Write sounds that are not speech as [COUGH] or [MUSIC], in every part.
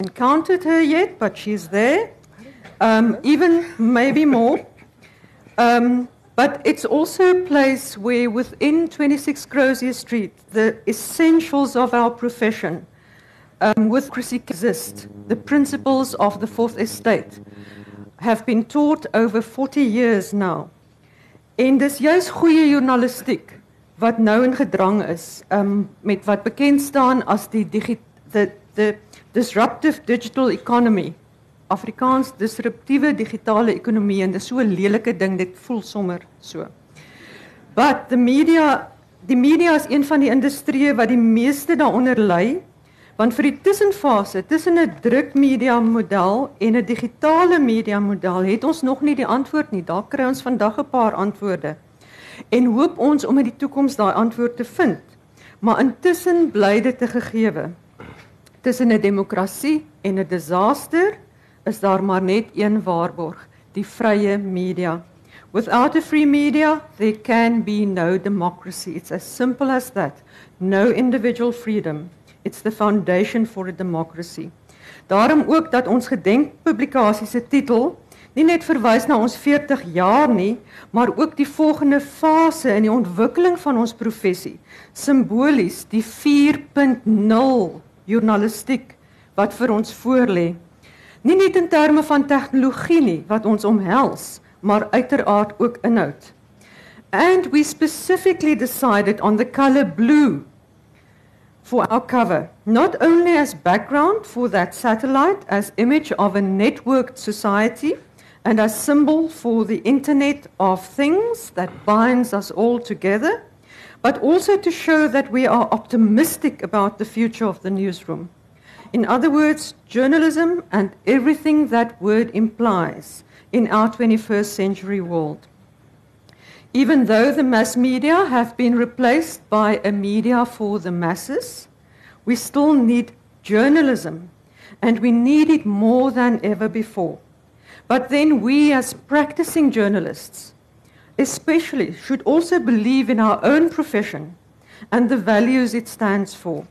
encountered her yet, but she's there. Um, even maybe more. Um, but it's also a place where within 26 Crozier Street, the essentials of our profession um, with Chrissy exist. The principles of the Fourth Estate have been taught over 40 years now. En dis juis goeie journalistiek wat nou in gedrang is, um, met wat bekend staan as die digi the, the disruptive digital economy Afrikaans disruptiewe digitale ekonomie en dis so 'n lelike ding dit voel sommer so. But the media die media is een van die industrieë wat die meeste daaronder ly want vir die tussenfase tussen 'n drukmedia model en 'n digitale media model het ons nog nie die antwoord nie. Daar kry ons vandag 'n paar antwoorde en hoop ons om in die toekoms daai antwoord te vind. Maar intussen bly dit 'n gegewe. Tussen 'n demokrasie en 'n disaster is daar maar net een waarborg, die vrye media. Without a free media, there can be no democracy. It's as simple as that. No individual freedom. It's the foundation for a democracy. Daarom ook dat ons gedenkpublikasie se titel nie net verwys na ons 40 jaar nie, maar ook die volgende fase in die ontwikkeling van ons professie. Simbolies die 4.0 journalistiek wat vir ons voorlê. Nie net in terme van tegnologie nie wat ons omhels, maar uiteraard ook inhoud. And we specifically decided on the color blue for our cover, not only as background for that satellite as image of a networked society and as symbol for the internet of things that binds us all together, but also to show that we are optimistic about the future of the newsroom. In other words, journalism and everything that word implies in our 21st century world. Even though the mass media have been replaced by a media for the masses, we still need journalism, and we need it more than ever before. But then we, as practicing journalists, especially, should also believe in our own profession and the values it stands for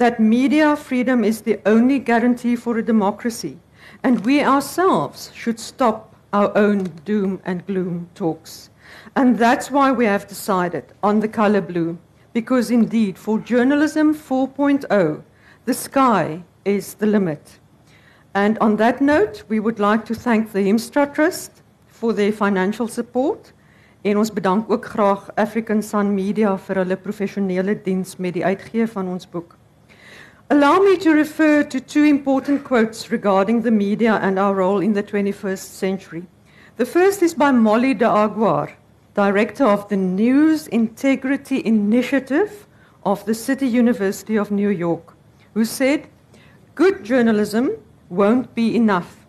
that media freedom is the only guarantee for a democracy, and we ourselves should stop our own doom and gloom talks. And that's why we have decided on the color blue, because indeed, for journalism 4.0, the sky is the limit. And on that note, we would like to thank the Himstra Trust for their financial support. En ons bedank ook graag African Sun Media vir hulle professionele diens met die uitgee van ons boek. Allow me to refer to two important quotes regarding the media and our role in the 21st century. The first is by Molly de Aguar, director of the News Integrity Initiative of the City University of New York, who said, Good journalism won't be enough.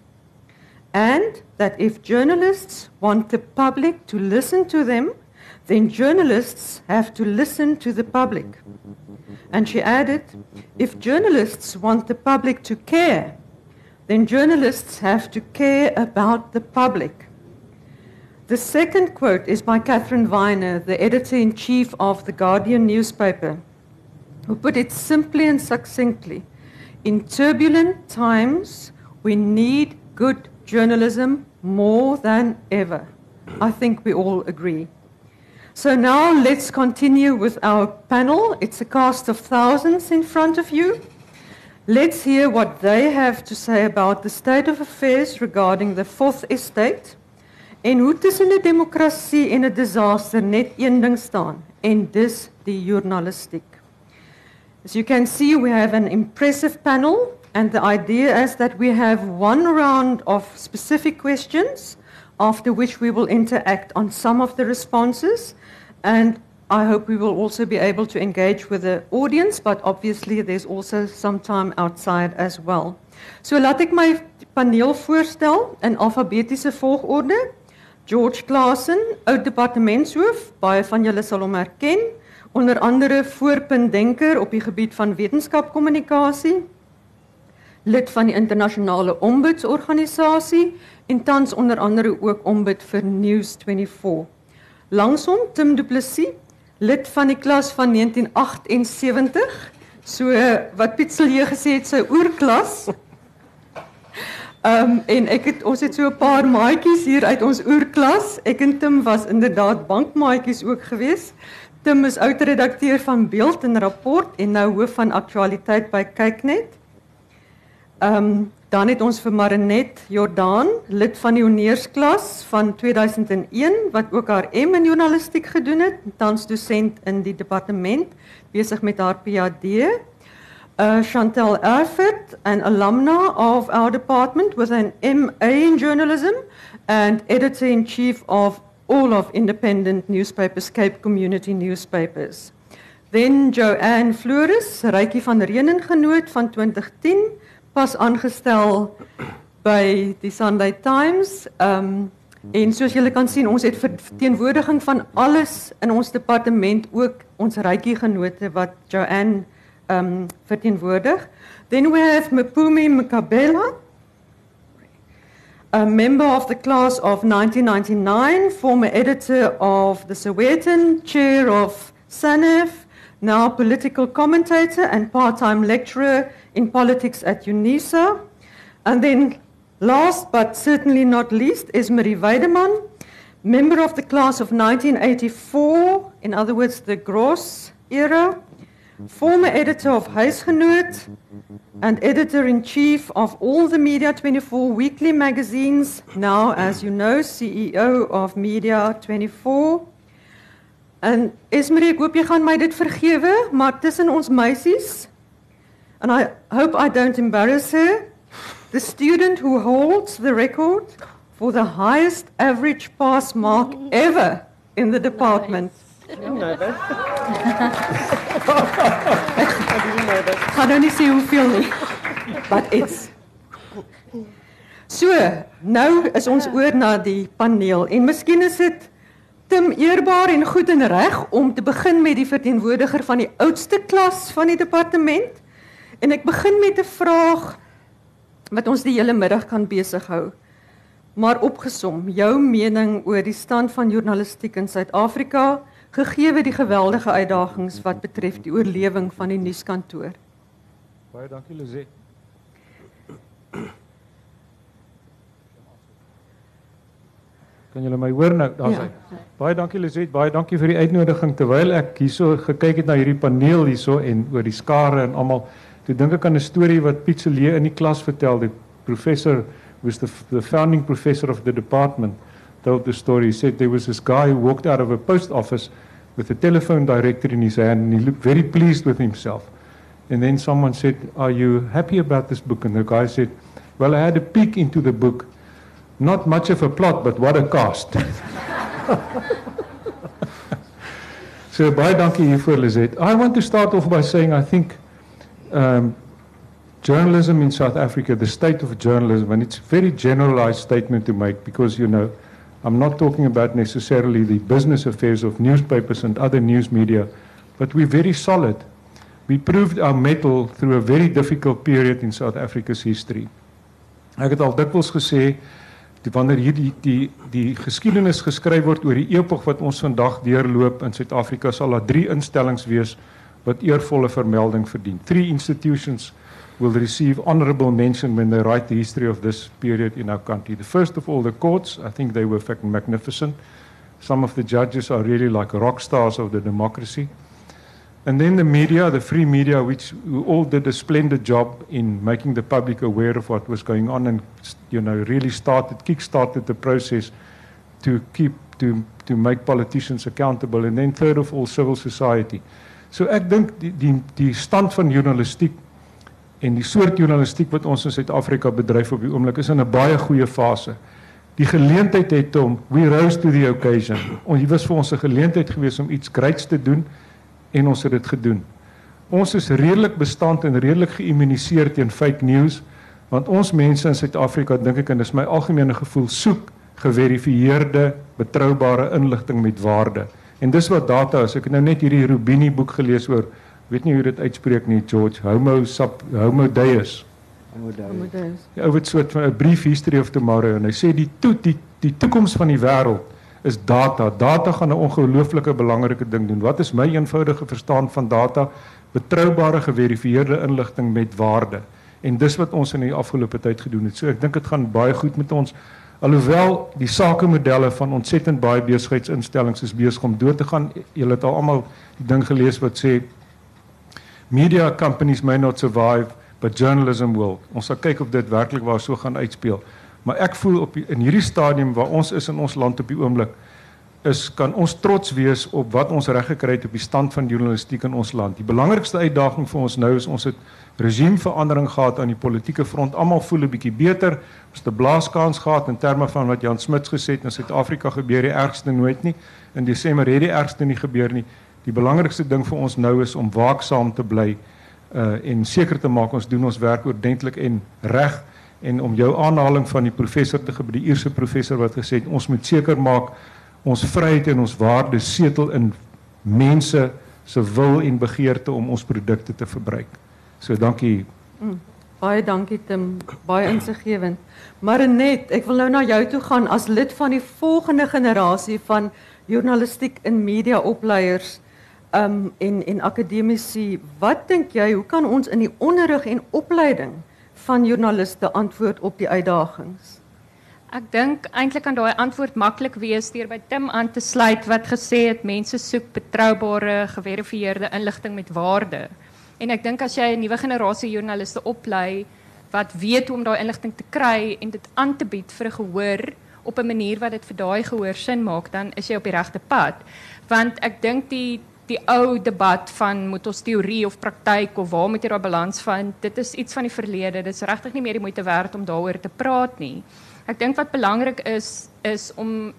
And that if journalists want the public to listen to them, then journalists have to listen to the public. And she added, if journalists want the public to care, then journalists have to care about the public. The second quote is by Katharine Viner, the editor in chief of the Guardian newspaper, who put it simply and succinctly In turbulent times, we need good journalism more than ever. I think we all agree. So now let's continue with our panel. It's a cast of thousands in front of you. Let's hear what they have to say about the state of affairs regarding the fourth estate en hoe tussen 'n demokrasie en 'n disaster net een ding staan en dis die journalistiek. As you can see we have an impressive panel and the idea is that we have one round of specific questions after which we will interact on some of the responses and I hope we will also be able to engage with the audience, but obviously there's also some time outside as well. So laat ek my paneel voorstel in alfabetiese volgorde. George Klassen, oud departementshoof, baie van julle sal hom herken, onder andere voorpuntdenker op die gebied van wetenskapkommunikasie, lid van die internasionale ombudsorganisasie en tans onder andere ook ombud vir News 24. Langsom Tim Du Plessis, lid van die klas van 1978. So wat Piet Silje gesê het sy oerklas. Ehm [LAUGHS] um, en ek het ons het so 'n paar maatjies hier uit ons oerklas. Ek en Tim was inderdaad bankmaatjies ook geweest. Tim is oud-redakteur van Beeld en Rapport en nou hoof van aktualiteit by Kyknet. Ehm um, dan het ons vir Marinet Jordaan, lid van die hongeursklas van 2001 wat ook haar M in journalistiek gedoen het, tans dosent in die departement besig met haar PhD. Uh, Chantal Erfurt, an alumna of our department with an MA in journalism and editor in chief of all of independent newspapers, Cape Community Newspapers. Then Joanne Flores, Rykie van Renen genoot van 2010, pas aangestel by die Sunday Times. Um en soos julle kan sien, ons het verteenwoordiging van alles in ons departement, ook ons Rykie genote wat Joanne um, verteenwoordig. Then we have Mpumi Mkabela, a member of the class of 1999, former editor of the Sowetan, chair of SANEF, now political commentator and part-time lecturer in politics at UNISA. And then last but certainly not least is Marie Weideman, member of the class of 1984, in other words, the Gross era, former editor of Huisgenoot and editor-in-chief of all the Media 24 weekly magazines, now, as you know, CEO of Media 24. En Esmaré, ek hoop jy gaan my dit vergewe, maar tussen ons meisies, and I hope I don't embarrass her, the student who holds the record for the highest average pass mark ever in the department. Nice. Gaan nou nie sê hoeveel nie. But it's So, nou is ons oor na die paneel en miskien is dit Tim eerbaar en goed en reg om te begin met die verteenwoordiger van die oudste klas van die departement. En ek begin met 'n vraag wat ons die hele middag kan besig hou. Maar opgesom, jou mening oor die stand van journalistiek in Suid-Afrika gegee die geweldige uitdagings wat betref die oorlewing van die nuuskantoor. Baie dankie Lizet. Kan julle my hoor nou? Daar's ja. hy. Baie dankie Lizet, baie dankie vir die uitnodiging terwyl ek hierso gekyk het na hierdie paneel hierso en oor die skare en almal. Toe dink ek aan 'n storie wat Piet Celee in die klas vertel, die professor was the the founding professor of the department told the story. He said there was this guy who walked out of a post office with a telephone directory in his hand and he looked very pleased with himself. And then someone said, Are you happy about this book? And the guy said, Well, I had a peek into the book. Not much of a plot, but what a cast. [LAUGHS] so, baie dankie hiervoor, Lizette. I want to start off by saying I think um, journalism in South Africa, the state of journalism, and it's a very generalized statement to make because, you know, I'm not talking about necessarily the business affairs of newspapers and other news media, but we're very solid. We proved our mettle through a very difficult period in South Africa's history. Ek het al dikwels gesê die wanneer hierdie die die geskiedenis geskryf word oor die epok wat ons vandag deurloop in Suid-Afrika sal daar drie instellings wees wat eervolle vermelding verdien. Three institutions will receive honorable mention when they write the history of this period in our country. The first of all, the courts, I think they were fucking magnificent. Some of the judges are really like rock stars of the democracy. And then the media, the free media, which all did a splendid job in making the public aware of what was going on and, you know, really started, kick-started the process to keep, to, to make politicians accountable. And then third of all, civil society. So ek dink die, die, die stand van journalistiek en die soort journalistiek wat ons in Suid-Afrika bedryf op die oomblik is in 'n baie goeie fase. Die geleentheid het hom we rose to the occasion. Ons hier was vir ons 'n geleentheid gewees om iets greats te doen en ons het dit gedoen. Ons is redelik bestand en redelik geïmmuniseer teen fake news want ons mense in Suid-Afrika dink ek en dis my algemene gevoel soek geverifieerde betroubare inligting met waarde. En dis wat data is. Ek het nou net hierdie Rubini boek gelees oor weet nie hoe dit uitspreek nie George. Homo sap Homo Deus. Homo Deus. Ja ou wat soort van 'n brief history of tomorrow en hy sê die to, die die toekoms van die wêreld is data. Data gaan 'n ongelooflike belangrike ding doen. Wat is my eenvoudige verstaan van data? Betroubare geverifieerde inligting met waarde. En dis wat ons in die afgelope tyd gedoen het. So ek dink dit gaan baie goed met ons. Alhoewel die sakemodelle van ontsettend baie besigheidsinstellings is besig om dood te gaan. Julle het al almal die ding gelees wat sê media companies may not survive but journalism will. Ons sal kyk of dit werklik waar so gaan uitspeel. Maar ek voel op die, in hierdie stadium waar ons is in ons land op die oomblik is kan ons trots wees op wat ons reg gekry het op die stand van journalistiek in ons land. Die belangrikste uitdaging vir ons nou is ons het regimeverandering gehad aan die politieke front. Almal voel 'n bietjie beter. Ons het 'n blaaskans gehad in terme van wat Jan Smuts gesê het in Suid-Afrika gebeur die ergste nooit nie. In Desember het die ergste nie gebeur nie. Die belangrikste ding vir ons nou is om waaksaam te bly uh en seker te maak ons doen ons werk ordentlik en reg en om jou aanhaling van die professor te gebeur, die Ierse professor wat gesê het ons moet seker maak ons vryheid en ons waardes setel in mense se wil en begeerte om ons produkte te verbruik. So dankie. Mm, baie dankie Tim, baie insiggewend. Maar net, ek wil nou na jou toe gaan as lid van die volgende generasie van journalistiek en media opleiers um en en akademici. Wat dink jy, hoe kan ons in die onderrig en opleiding van joernaliste antwoord op die uitdagings? Ek dink eintlik kan daai antwoord maklik wees deur by Tim aan te sluit wat gesê het mense soek betroubare, geverifieerde inligting met waarde. En ek dink as jy 'n nuwe generasie joernaliste oplei wat weet hoe om daai inligting te kry en dit aan te bied vir 'n gehoor op 'n manier wat dit vir daai gehoor sin maak, dan is jy op die regte pad. Want ek dink die die ou debat van moet ons teorie of praktyk of waar moet jy daai balans vind, dit is iets van die verlede. Dit is regtig nie meer die moeite werd om daaroor te praat nie. Ek dink wat belangrik is is om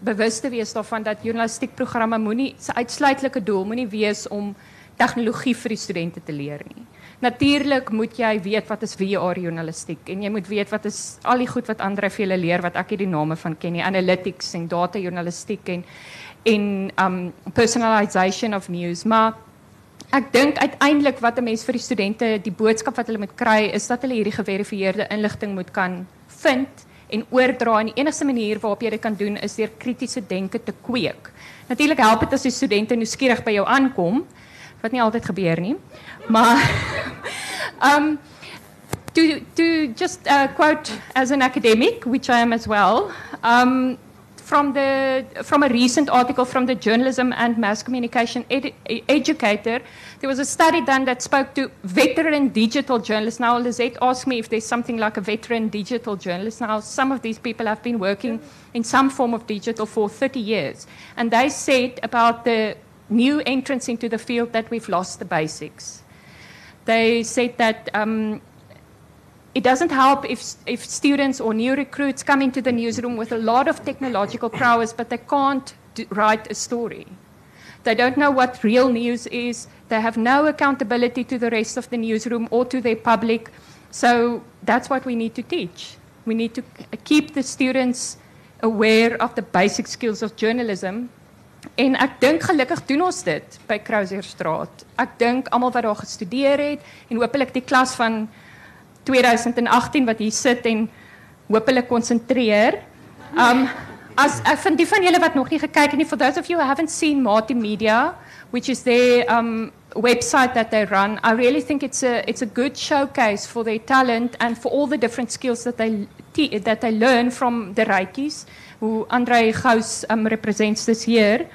bewus te wees daarvan dat journalistiekprogramme moenie se uitsluitlike doel moenie wees om tegnologie vir die studente te leer nie. Natuurlik moet jy weet wat is VR journalistiek en jy moet weet wat is al die goed wat Andre vir julle leer wat ek nie die name van ken nie, analytics en data journalistiek en en um personalization of news, maar ek dink uiteindelik wat 'n mens vir die studente die boodskap wat hulle moet kry is dat hulle hierdie geverifieerde inligting moet kan vind en oordra en die enigste manier waarop jy dit kan doen is deur kritiese denke te kweek. Natuurlik help dit as die studente nuuskierig by jou aankom wat nie altyd gebeur nie. Maar [LAUGHS] um to to just uh, quote as an academic which I am as well. Um from the from a recent article from the journalism and mass communication ed educator there was a study done that spoke to veteran digital journalists now Lizette asked me if there's something like a veteran digital journalist now some of these people have been working in some form of digital for 30 years and they said about the new entrance into the field that we've lost the basics they said that um, it doesn't help if, if students or new recruits come into the newsroom with a lot of technological prowess, but they can't do, write a story. They don't know what real news is. They have no accountability to the rest of the newsroom or to their public. So that's what we need to teach. We need to keep the students aware of the basic skills of journalism. En ek dink gelukkig doen ons dit by Crouzierstraat. Ek dink almal wat daar gestudeer het en hopelik die klas van 2018 wat hier sit en hopelik konsentreer. Um as ek vind die van julle wat nog nie gekyk het nie for those of you who haven't seen Martin Media which is their um website that they run I really think it's a it's a good showcase for their talent and for all the different skills that they that they learn from the Rykies who Andre Gous um represents this year.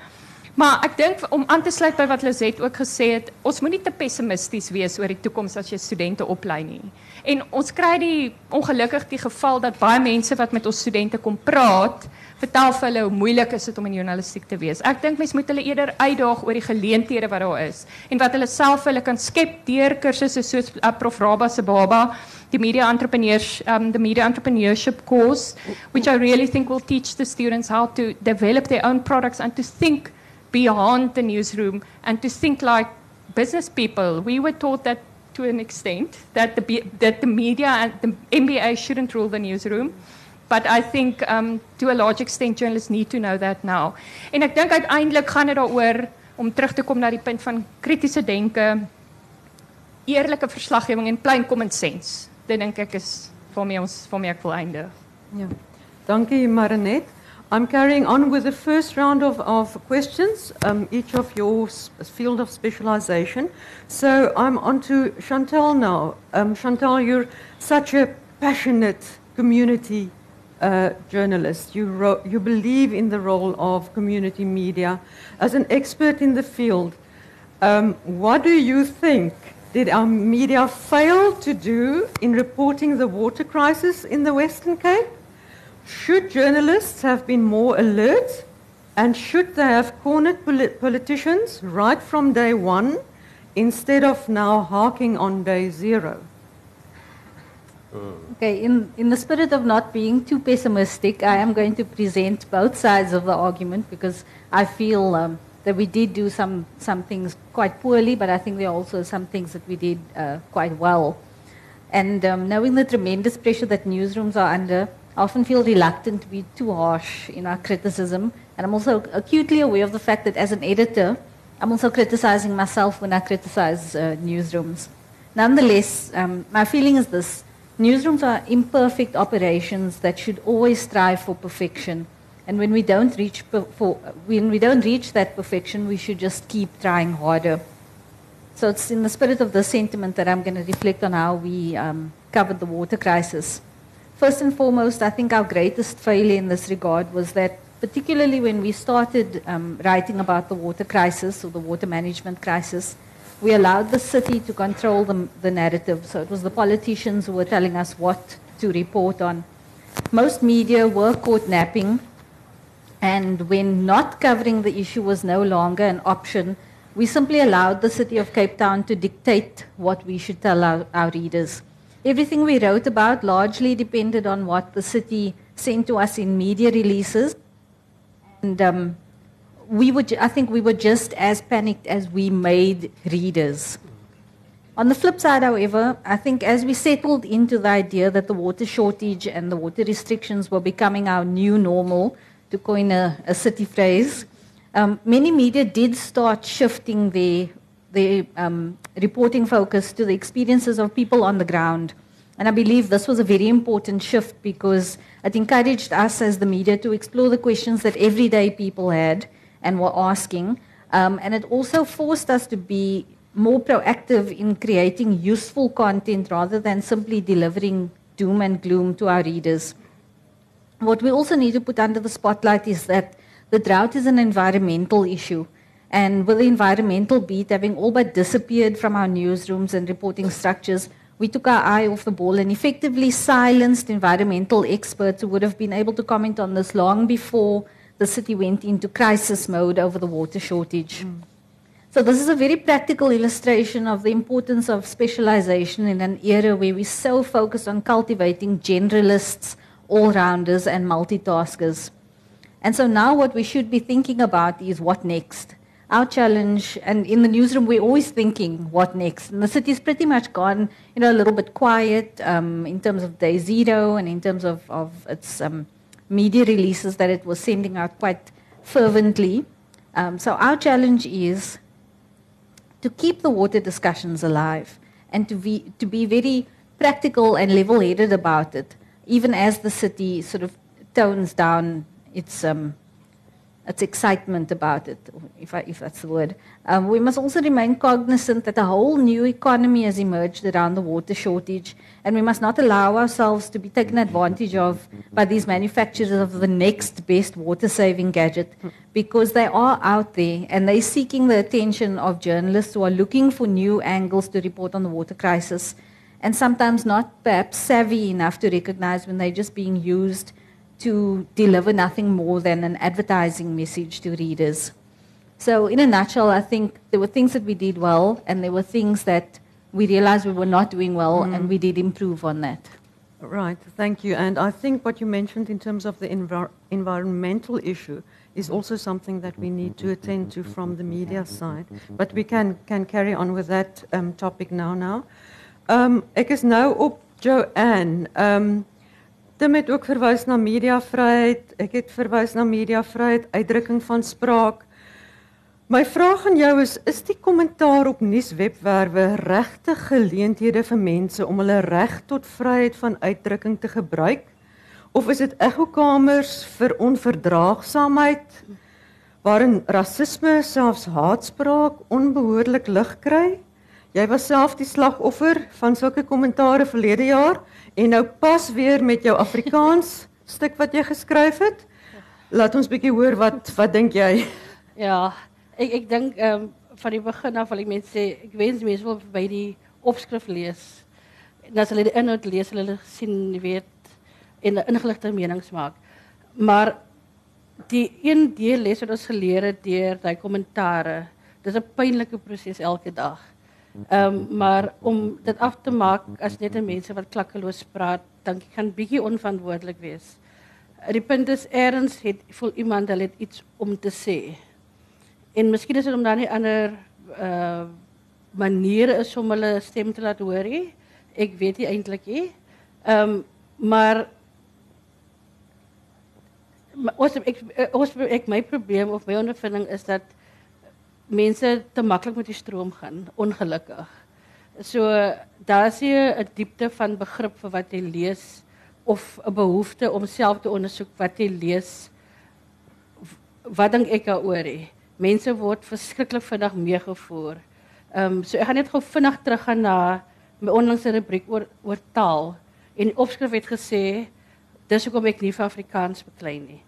Maar ek dink om aan te sluit by wat Lizet ook gesê het, ons moenie te pessimisties wees oor die toekoms as jy studente oplei nie. En ons kry die ongelukkig die geval dat baie mense wat met ons studente kom praat, vertel vir hulle hoe moeilik is dit om in journalistiek te wees. Ek dink mense moet hulle eerder uitdaag oor die geleenthede wat daar is en wat hulle self hulle kan skep deur kursusse soos uh, Prof Raba se baba the media entrepreneurs um, the media entrepreneurship course which I really think will teach the students how to develop their own products and to think beyond the newsroom and to think like business people. We were taught that to an extent that the that the media and the MBA shouldn't rule the newsroom. But I think um, to a large extent journalists need to know that now. En ek dink uiteindelik gaan dit daaroor om terug te kom na die punt van kritiese denke, eerlike verslaggewing en plain common sense. Dit dink ek is waarmee ons waarmee ek wil eindig. Ja. Dankie Marenet. I'm carrying on with the first round of, of questions, um, each of your field of specialization. So I'm on to Chantal now. Um, Chantal, you're such a passionate community uh, journalist. You, you believe in the role of community media. As an expert in the field, um, what do you think did our media fail to do in reporting the water crisis in the Western Cape? Should journalists have been more alert? And should they have cornered polit- politicians right from day one instead of now harking on day zero? Okay, in, in the spirit of not being too pessimistic, I am going to present both sides of the argument because I feel um, that we did do some, some things quite poorly, but I think there are also some things that we did uh, quite well. And um, knowing the tremendous pressure that newsrooms are under, I often feel reluctant to be too harsh in our criticism. And I'm also acutely aware of the fact that as an editor, I'm also criticizing myself when I criticize uh, newsrooms. Nonetheless, um, my feeling is this newsrooms are imperfect operations that should always strive for perfection. And when we don't reach, for, when we don't reach that perfection, we should just keep trying harder. So it's in the spirit of this sentiment that I'm going to reflect on how we um, covered the water crisis. First and foremost, I think our greatest failure in this regard was that, particularly when we started um, writing about the water crisis or the water management crisis, we allowed the city to control the, the narrative. So it was the politicians who were telling us what to report on. Most media were caught napping, and when not covering the issue was no longer an option, we simply allowed the city of Cape Town to dictate what we should tell our, our readers. Everything we wrote about largely depended on what the city sent to us in media releases. And um, we were, I think we were just as panicked as we made readers. On the flip side, however, I think as we settled into the idea that the water shortage and the water restrictions were becoming our new normal, to coin a, a city phrase, um, many media did start shifting their the um, reporting focus to the experiences of people on the ground. And I believe this was a very important shift because it encouraged us as the media to explore the questions that everyday people had and were asking. Um, and it also forced us to be more proactive in creating useful content rather than simply delivering doom and gloom to our readers. What we also need to put under the spotlight is that the drought is an environmental issue. And with the environmental beat having all but disappeared from our newsrooms and reporting structures, we took our eye off the ball and effectively silenced environmental experts who would have been able to comment on this long before the city went into crisis mode over the water shortage. Mm. So, this is a very practical illustration of the importance of specialization in an era where we're so focus on cultivating generalists, all rounders, and multitaskers. And so, now what we should be thinking about is what next? Our challenge, and in the newsroom, we're always thinking, what next? And the city's pretty much gone, you know, a little bit quiet um, in terms of day zero and in terms of, of its um, media releases that it was sending out quite fervently. Um, so our challenge is to keep the water discussions alive and to be, to be very practical and level-headed about it, even as the city sort of tones down its um, its excitement about it, if, I, if that's the word. Um, we must also remain cognizant that a whole new economy has emerged around the water shortage, and we must not allow ourselves to be taken advantage of by these manufacturers of the next best water saving gadget, because they are out there and they're seeking the attention of journalists who are looking for new angles to report on the water crisis, and sometimes not perhaps savvy enough to recognize when they're just being used to deliver nothing more than an advertising message to readers. So, in a nutshell, I think there were things that we did well, and there were things that we realized we were not doing well, mm. and we did improve on that. Right, thank you. And I think what you mentioned in terms of the envir- environmental issue is also something that we need to attend to from the media side. But we can, can carry on with that um, topic now. Now, um, ek is nou op Joanne. Um, Tim het ook verwys na mediavryheid. Ek het verwys na mediavryheid, uitdrukking van spraak. My vraag aan jou is: is die kommentaar op nuuswebwerwe regte geleenthede vir mense om hulle reg tot vryheid van uitdrukking te gebruik? of is dit ekkokamers vir onverdraagsaamheid waarin rasisme, selfs haatspraak onbehoorlik lig kry? Jy was self die slagoffer van sulke kommentare verlede jaar en nou pas weer met jou Afrikaans [LAUGHS] stuk wat jy geskryf het. Laat ons bietjie hoor wat wat dink jy? [LAUGHS] Ja, ek ek dink ehm um, van die begin af wil ek mense sê ek wens mense wil by die opskrif lees. En as hulle die inhoud lees, hulle sien weet en 'n ingeligte menings maak. Maar die een deel les wat ons geleer het deur daai kommentare, dis 'n pynlike proses elke dag. Um, maar om dit af te maak as net 'n mense wat klakkeloos praat, ek kan bietjie onverantwoordelik wees. Die punt is het voel iemand hulle het iets om te sê. En miskien is dit om dan nie ander uh maniere is om hulle stem te hoor nie. Ek weet nie eintlik nie. Ehm um, maar ons ons ek my probleem of my ondervinding is dat mense te maklik met die stroom gaan, ongelukkig. So daar is 'n diepte van begrip vir wat jy lees of 'n behoefte om self te ondersoek wat jy lees. Wat dink ek daaroor? Mense word verskriklik vinnig meegevoer. Ehm um, so ek gaan net gou vinnig teruggaan na my onlangse rubriek oor oor taal en opskrif het gesê dis hoekom ek nie Afrikaans beklei nie.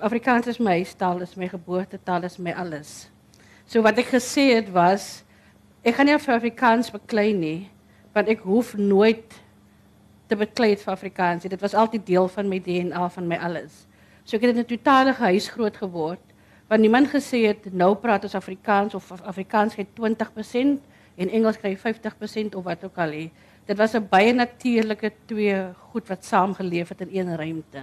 Afrikaans is my taal, is my geboortetaal, is my alles. So wat ek gesê het was ek gaan nie vir Afrikaans beklei nie, want ek hoef nooit te beklei vir Afrikaans. Dit was altyd deel van my DNA, van my alles. So ek het in 'n totale huis groot geword want niemand gesê het nou praat ons Afrikaans of Afrikaans kry 20% en Engels kry 50% of wat ook al. Dit was 'n baie natuurlike twee goed wat saamgeleef het in een ruimte.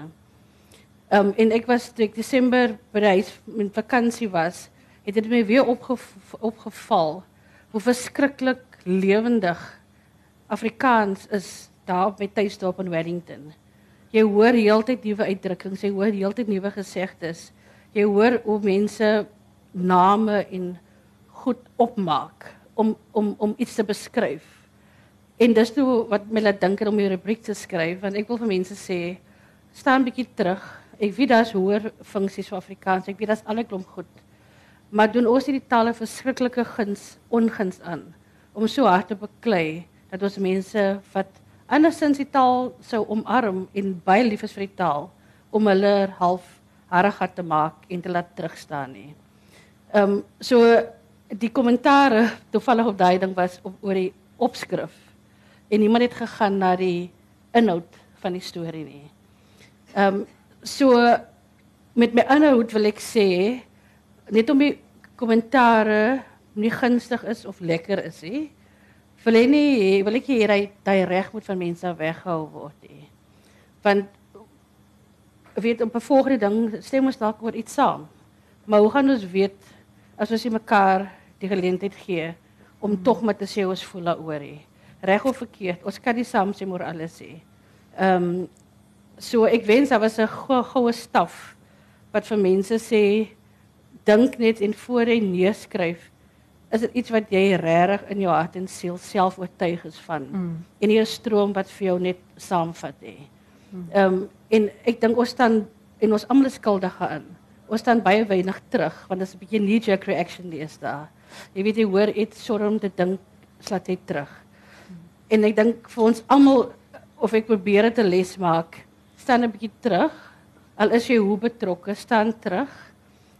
Um, en ik was toen ik december bereid met vakantie was, het dit my weer opgev opgeval hoe verskriklik lewendig Afrikaans is daar op my tuisdorp in Wellington. Jy hoor heeltyd nuwe uitdrukkings, jy hoor heeltyd nuwe gesegdes. Jy hoor hoe mense name en goed opmaak om om om iets te beskryf. En dis nou wat my laat dink om 'n rubriek te skryf want ek wil vir mense sê staan bietjie terug. Ek weet daar's hoër funksies vir Afrikaans. Ek weet daar's alle klomp goed. Maar doen ons hierdie tale verskriklike guns onguns aan om so hard te beklei dat ons mense wat andersins die taal sou omarm en baie lief is vir die taal om hulle half harrigat te maak en te laat terugstaan nie. Ehm um, so die kommentare toevallig op daai ding was op oor die opskrif en niemand het gegaan na die inhoud van die storie nie. Ehm um, so met my hoed wil ek sê net om die kommentare nie gunstig is of lekker is hè wil ek nie wil ek hier daai reg moet van mense weghou word hè want weet op 'n volgende ding stem ons dalk oor iets saam. Maar hoe gaan ons weet as ons mekaar die geleentheid gee om tog met te sê ons voel daaroor hè reg of verkeerd ons kan nie saam sê oor alles hè ehm um, so ek wens daar was 'n goue staf wat vir mense sê dink net en voor jy neerskryf is dit iets wat jy regtig in jou hart en siel self oortuig is van mm. en hier 'n stroom wat vir jou net saamvat hè. Mm. Ehm um, en ek dink ons staan en ons almal skuldig aan. Ons staan baie weinig terug want dit is 'n bietjie knee jerk reaction die is daar. Jy weet jy hoor iets sorm te dink slat jy terug. Mm. En ek dink vir ons almal of ek probeer dit 'n les maak staan 'n bietjie terug. Al is jy hoe betrokke, staan terug.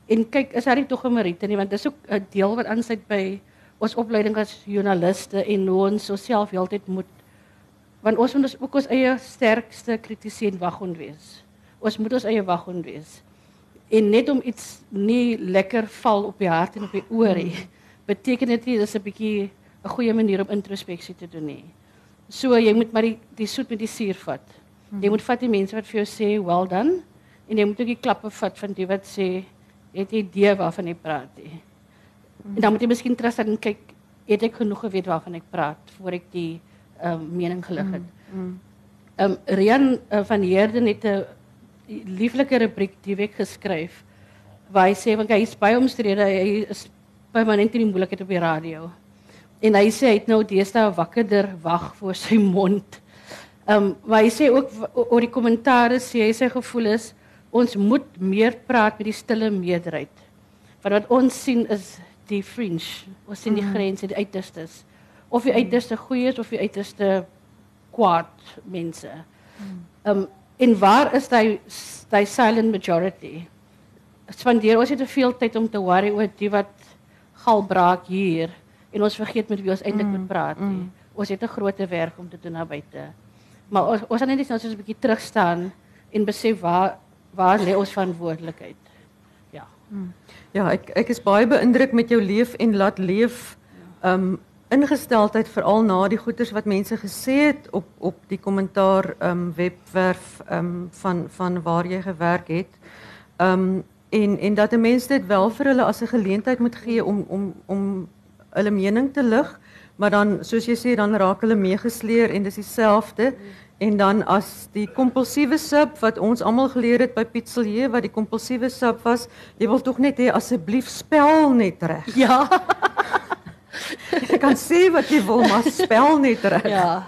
En kyk, is daar nie tog 'n meriete nie want dis ook 'n deel wat aansluit by ons opleiding as joernaliste en ons self heeltyd moet want ons moet ons ook ons eie sterkste kritiese en waghond wees. Ons moet ons eie waghond wees. En net om iets nie lekker val op die hart en op die oor nie, beteken dit nie dis 'n bietjie 'n goeie manier om introspeksie te doen nie. So jy moet maar die die soet met die suur vat. -hmm. Jy moet vat die mense wat vir jou sê well done en jy moet ook die klappe vat van die wat sê het jy idee waarvan jy praat nie. Mm. En dan moet jy miskien terug en kyk het ek genoeg geweet waarvan ek praat voor ek die ehm um, mening gelig het. Ehm mm -hmm. um, Rian uh, van Heerden het 'n lieflike rubriek die week geskryf waar hy sê want hy is baie omstrede hy is permanent in die moeilikheid op die radio. En hy sê hy het nou deesdae wakkerder wag voor sy mond Ehm um, maar hy sê ook oor die kommentare sê hy sy gevoel is ons moet meer praat met die stille meerderheid. Want wat ons sien is die fringe, ons sien die grense, die uiterstes. Of die uiterste goeie is of die uiterste kwaad mense. Ehm um, en waar is daai daai silent majority? Spandeer ons het te veel tyd om te worry oor die wat gal braak hier en ons vergeet met wie ons eintlik moet praat nie. Ons het 'n groot werk om te doen daar buite. Maar ons ons gaan net eens so 'n bietjie terug staan en besef waar waar lê ons verantwoordelikheid. Ja. Ja, ek ek is baie beïndruk met jou leef en laat leef um ingesteldheid veral na die goeters wat mense gesê het op op die kommentaar um webwerf um van van waar jy gewerk het. Um en en dat 'n mens dit wel vir hulle as 'n geleentheid moet gee om om om hulle mening te lig, maar dan soos jy sê dan raak hulle meegesleer en dis dieselfde. En dan as die kompulsiewe sub wat ons almal geleer het by Pietselier wat die kompulsiewe sub was, jy wil tog net hê asseblief spel net reg. Ja. [LAUGHS] Jy kan sê wat jy wil, maar spel net reg. Ja.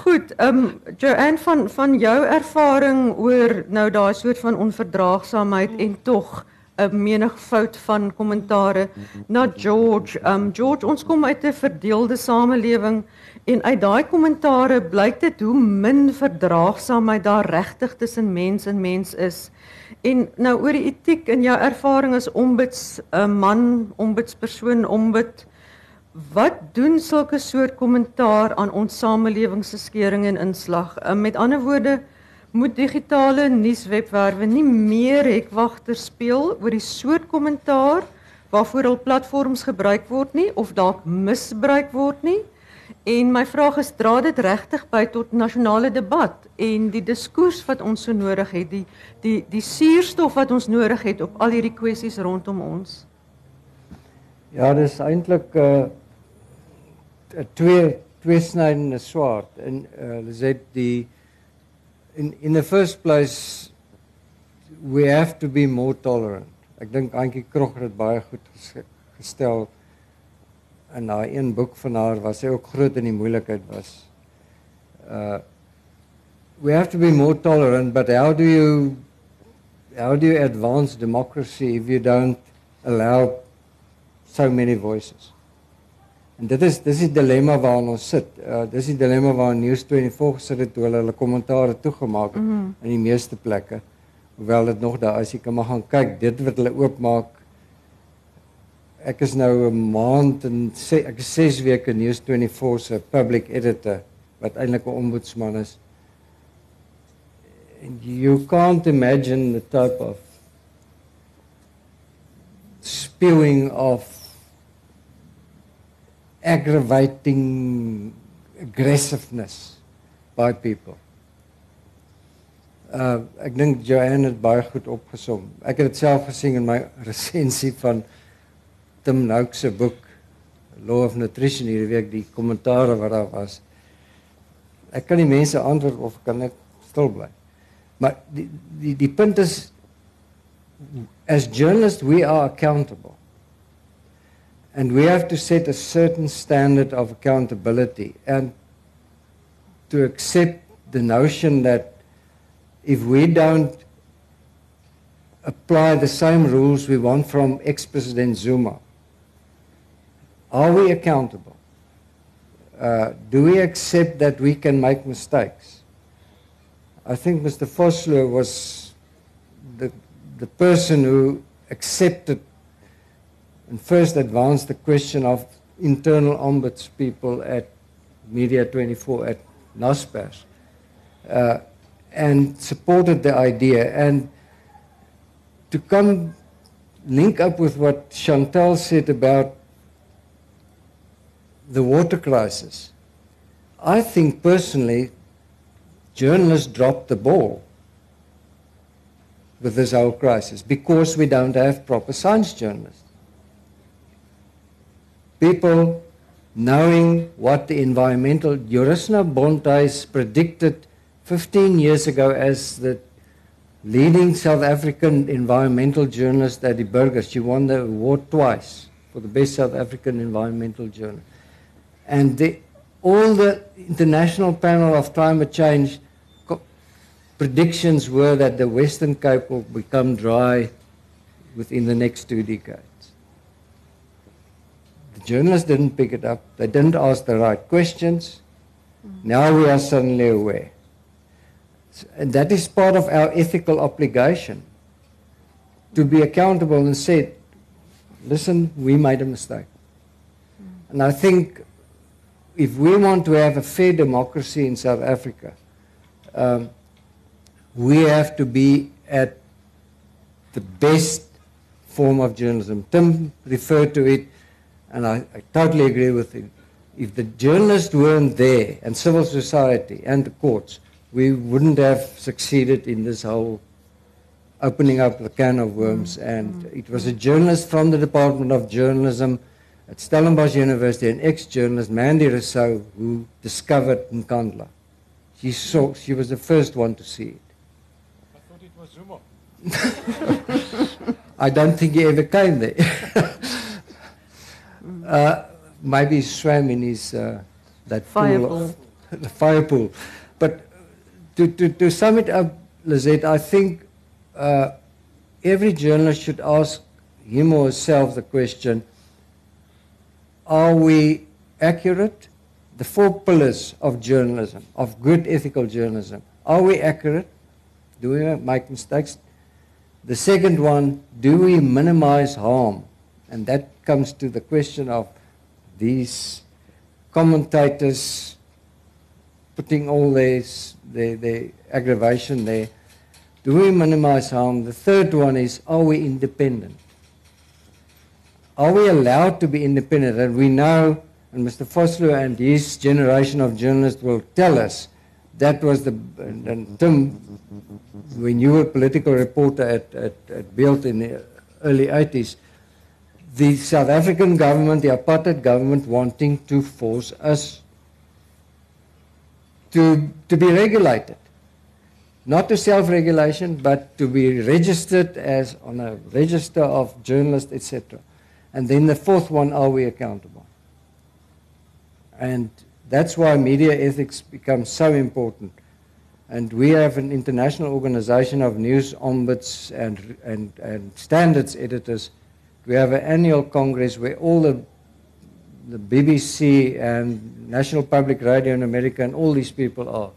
Goed, ehm um, Joanne van van jou ervaring oor nou daai soort van onverdraagsaamheid en tog 'n menigvoud van kommentare na George. Ehm um, George, ons kom uit 'n verdeelde samelewing en uit daai kommentare blyk dit hoe min verdraagsaamheid daar regtig tussen mens en mens is. En nou oor die etiek in jou ervaring as ombuds 'n man, ombudspersoon, ombud Wat doen sulke soort kommentaar aan ons samelewing se skering en inslag? Uh, met ander woorde, moet digitale nuuswebwerwe nie meer hekwagter speel oor die soort kommentaar waarvoor hul platforms gebruik word nie of dalk misbruik word nie? En my vraag is, dra dit regtig by tot nasionale debat en die diskurs wat ons so nodig het, die die die suurstof wat ons nodig het op al hierdie kwessies rondom ons? Ja, dis eintlik 'n uh, 'n twee tweesnydende swaard en uh, hulle sê die in in the first place we have to be more tolerant. Ek dink Antjie Krog het dit baie goed ges gestel in haar een boek van haar waar sy ook groot in die moeilikheid was. Uh we have to be more tolerant but how do you how do you advance democracy if you don't allow so many voices? En dit is dis die dilemma waarin ons sit. Uh dis die dilemma waarin News24 gesit het toe hulle hulle kommentare toegemaak het mm -hmm. in die meeste plekke. Hoewel dit nog daar is, jy kan maar gaan kyk dit wat hulle oopmaak. Ek is nou 'n maand en sê ek is 6 weke News24 se public editor wat eintlik 'n ombudsman is. And you can't imagine the type of spewing of aggravating aggressiveness by people. Uh ek dink Joanne het baie goed opgesom. Ek het dit self gesien in my [LAUGHS] resensie van Tim Nouk se boek Law of Nutrition hierdie week die kommentare wat daar was. Ek kan die mense antwoord of kan ek stil bly. Maar die die die punt is as journalists we are accountable. And we have to set a certain standard of accountability and to accept the notion that if we don't apply the same rules we want from ex President Zuma, are we accountable? Uh, do we accept that we can make mistakes? I think Mr. Vosloo was the, the person who accepted and first advanced the question of internal ombuds people at Media 24 at NASPERS uh, and supported the idea. And to come link up with what Chantal said about the water crisis, I think personally journalists dropped the ball with this whole crisis because we don't have proper science journalists people knowing what the environmental Jurisna Bontais predicted 15 years ago as the leading South African environmental journalist Eddie the Burgers. She won the award twice for the best South African environmental journal. And all the international panel of climate change predictions were that the Western Cape will become dry within the next two decades. The journalists didn't pick it up. They didn't ask the right questions. Now we are suddenly aware. And that is part of our ethical obligation to be accountable and say, listen, we made a mistake. And I think if we want to have a fair democracy in South Africa, um, we have to be at the best form of journalism. Tim referred to it, and I, I totally agree with him. If the journalists weren't there, and civil society and the courts, we wouldn't have succeeded in this whole opening up the can of worms. And it was a journalist from the Department of Journalism at Stellenbosch University, an ex-journalist, Mandy Rossouw, who discovered Nkandla. She saw, she was the first one to see it. I thought it was Zuma. [LAUGHS] I don't think he ever came there. [LAUGHS] uh, maybe he swam in his uh, that Fire pool, of- [LAUGHS] the fire pool. But to, to, to sum it up, Lizette, I think uh, every journalist should ask him or herself the question: Are we accurate? The four pillars of journalism, of good ethical journalism. Are we accurate? Do we make mistakes? The second one, do we minimize harm? And that comes to the question of these commentators putting all their, their, their aggravation there. Do we minimize harm? The third one is, are we independent? Are we allowed to be independent? And we know, and Mr. Vosloo and his generation of journalists will tell us, that was the, and, Tim, when you were political reporter at, at, at Beeld in the early 80s, the South African government, the apartheid government, wanting to force us to, to be regulated. Not to self-regulation, but to be registered as on a register of journalists, etc. And then the fourth one, are we accountable? And that's why media ethics becomes so important. And we have an international organization of news ombuds and, and, and standards editors. We have an annual congress where all the, the BBC and National Public Radio in America and all these people are.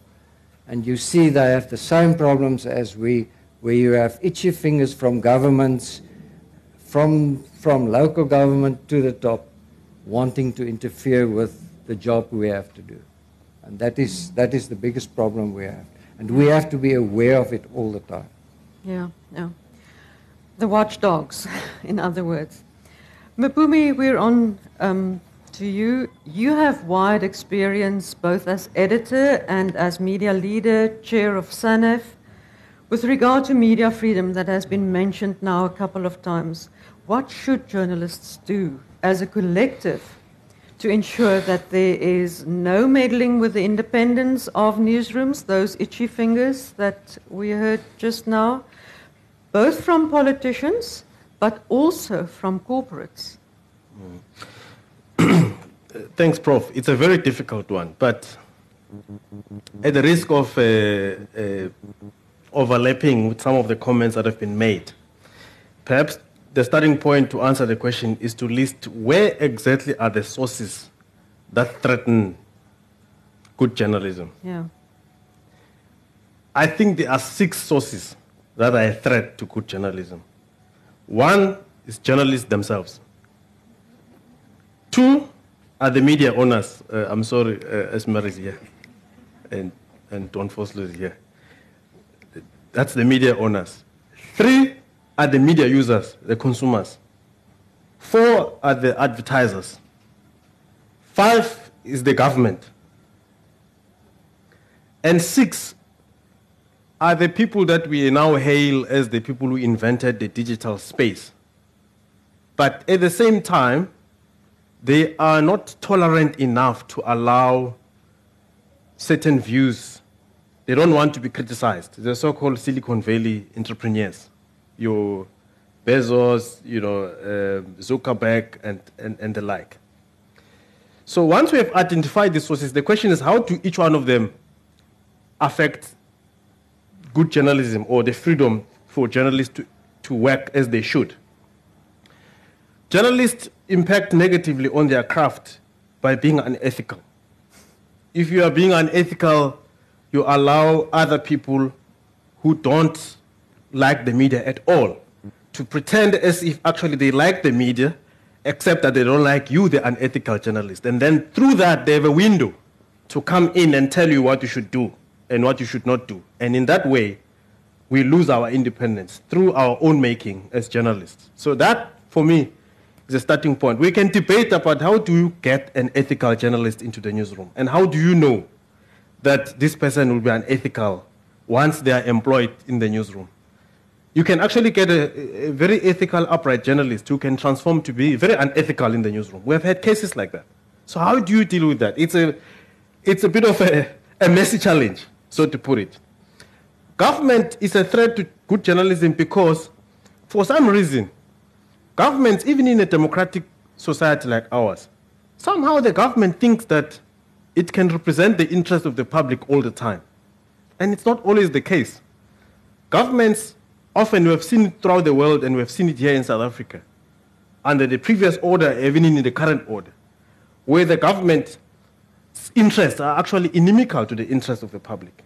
And you see they have the same problems as we, where you have itchy fingers from governments, from, from local government to the top, wanting to interfere with the job we have to do. And that is, that is the biggest problem we have. And we have to be aware of it all the time. Yeah, yeah. The watchdogs, [LAUGHS] in other words. Mpumi, we're on um, to you. You have wide experience both as editor and as media leader, chair of SANEF. With regard to media freedom that has been mentioned now a couple of times, what should journalists do as a collective to ensure that there is no meddling with the independence of newsrooms, those itchy fingers that we heard just now, both from politicians but also from corporates? [CLEARS THROAT] Thanks, Prof. It's a very difficult one, but at the risk of uh, uh, overlapping with some of the comments that have been made, perhaps the starting point to answer the question is to list where exactly are the sources that threaten good journalism. Yeah. I think there are six sources that are a threat to good journalism. One is journalists themselves. Two are the media owners. Uh, I'm sorry, uh, Esmaré is here, and, and Ton Vosloo is here. That's the media owners. Three are the media users, the consumers. Four are the advertisers. Five is the government. And six are the people that we now hail as the people who invented the digital space. But at the same time, they are not tolerant enough to allow certain views. They don't want to be criticized. The so-called Silicon Valley entrepreneurs, your Bezos, you know, uh, Zuckerberg, and, and, and the like. So once we have identified the sources, the question is how do each one of them affect good journalism or the freedom for journalists to, to work as they should? Journalists impact negatively on their craft by being unethical. If you are being unethical, you allow other people who don't like the media at all to pretend as if actually they like the media, except that they don't like you, the unethical journalist. And then through that, they have a window to come in and tell you what you should do and what you should not do. And in that way, we lose our independence through our own making as journalists. So that, for me, is a starting point. We can debate about how do you get an ethical journalist into the newsroom, and how do you know that this person will be unethical once they are employed in the newsroom. You can actually get a, a, very ethical, upright journalist who can transform to be very unethical in the newsroom. We have had cases like that. So how do you deal with that? It's a, it's a bit of a, a messy challenge, so to put it. Government is a threat to good journalism because, for some reason, governments, even in a democratic society like ours, somehow the government thinks that it can represent the interest of the public all the time. And it's not always the case. Governments, often we have seen it throughout the world and we have seen it here in South Africa, under the previous order, even in the current order, where the government's interests are actually inimical to the interests of the public.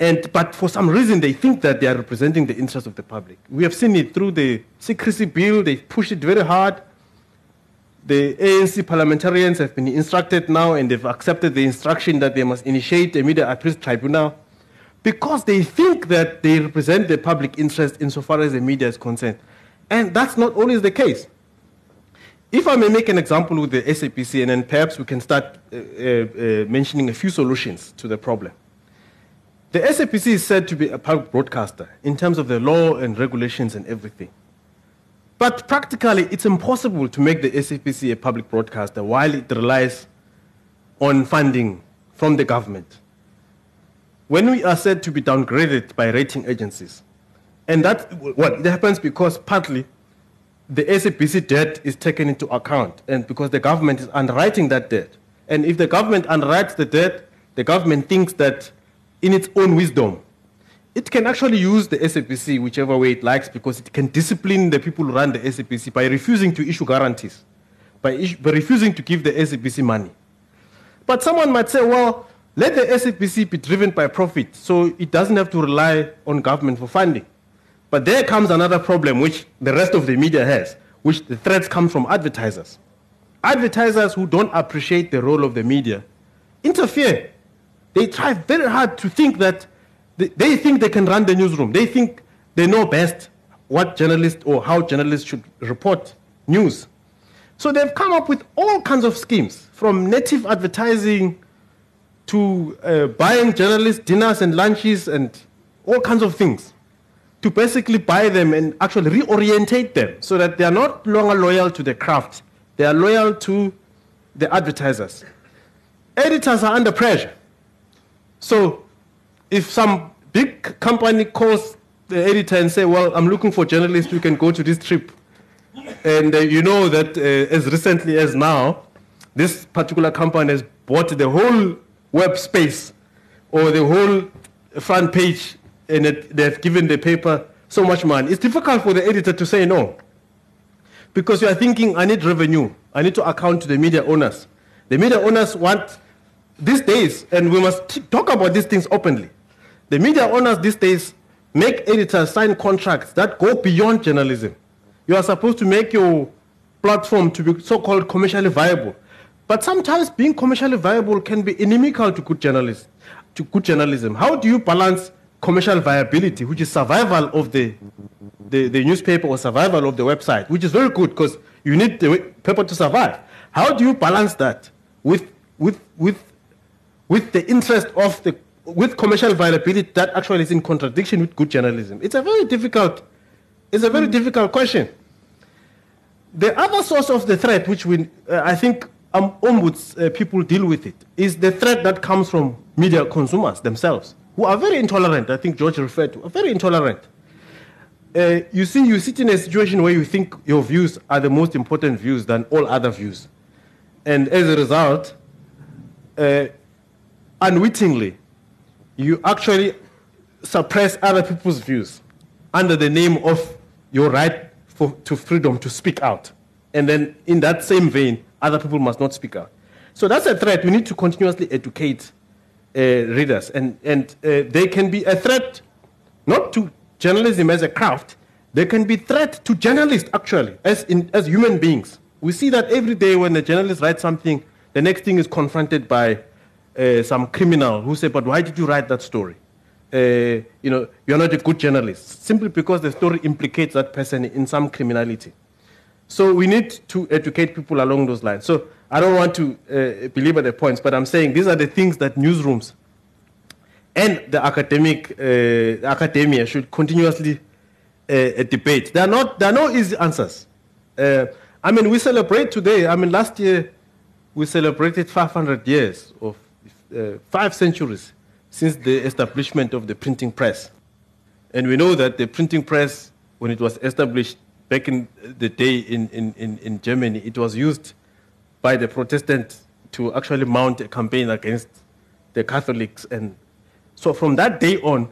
And, but for some reason, they think that they are representing the interests of the public. We have seen it through the secrecy bill, they pushed it very hard. The ANC parliamentarians have been instructed now, and they've accepted the instruction that they must initiate a media appeals tribunal because they think that they represent the public interest insofar as the media is concerned. And that's not always the case. If I may make an example with the SABC, and then perhaps we can start uh, uh, uh, mentioning a few solutions to the problem. The SABC is said to be a public broadcaster in terms of the law and regulations and everything. But practically, it's impossible to make the SABC a public broadcaster while it relies on funding from the government. When we are said to be downgraded by rating agencies, and that well, happens because partly the SABC debt is taken into account, and because the government is underwriting that debt. And if the government underwrites the debt, the government thinks that in its own wisdom, it can actually use the SABC whichever way it likes because it can discipline the people who run the SABC by refusing to issue guarantees, by, issue, by refusing to give the SABC money. But someone might say, well, let the SABC be driven by profit so it doesn't have to rely on government for funding. But there comes another problem which the rest of the media has, which the threats come from advertisers. Advertisers who don't appreciate the role of the media interfere they try very hard to think that they, they think they can run the newsroom. They think they know best what journalists or how journalists should report news. So they've come up with all kinds of schemes, from native advertising to uh, buying journalists dinners and lunches and all kinds of things, to basically buy them and actually reorientate them so that they are not longer loyal to the craft, they are loyal to the advertisers. Editors are under pressure. So if some big company calls the editor and say, well, I'm looking for journalists who can go to this trip, and uh, you know that uh, as recently as now, this particular company has bought the whole web space or the whole front page, and it, they've given the paper so much money. It's difficult for the editor to say no. Because you are thinking, I need revenue. I need to account to the media owners. The media owners want these days, and we must talk about these things openly, the media owners these days make editors sign contracts that go beyond journalism. You are supposed to make your platform to be so called commercially viable. But sometimes being commercially viable can be inimical to good journalism. To good journalism. How do you balance commercial viability, which is survival of the, the, the newspaper or survival of the website, which is very good because you need the paper to survive. How do you balance that with, with, with with the interest of the with commercial viability that actually is in contradiction with good journalism? It's a very difficult, it's a very difficult question. The other source of the threat, which we, uh, I think um, ombuds uh, people deal with it, is the threat that comes from media consumers themselves, who are very intolerant. I think George referred to, very intolerant. Uh, you see, you sit in a situation where you think your views are the most important views than all other views. And as a result, uh, unwittingly, you actually suppress other people's views under the name of your right for, to freedom to speak out. And then, in that same vein, other people must not speak out. So that's a threat. We need to continuously educate uh, readers. And, and uh, they can be a threat not to journalism as a craft, they can be threat to journalists, actually, as, in, as human beings. We see that every day when a journalist writes something, the next thing is confronted by uh, some criminal who say, but why did you write that story? Uh, you know, you're not a good journalist, simply because the story implicates that person in some criminality. So we need to educate people along those lines. So I don't want to uh, belabor the points, but I'm saying these are the things that newsrooms and the academic uh, academia should continuously uh, debate. There are not there are no easy answers. Uh, I mean, we celebrate today. I mean, last year we celebrated 500 years of uh, five centuries since the establishment of the printing press. And we know that the printing press, when it was established back in the day in, in, in, in Germany, it was used by the Protestants to actually mount a campaign against the Catholics. And so from that day on,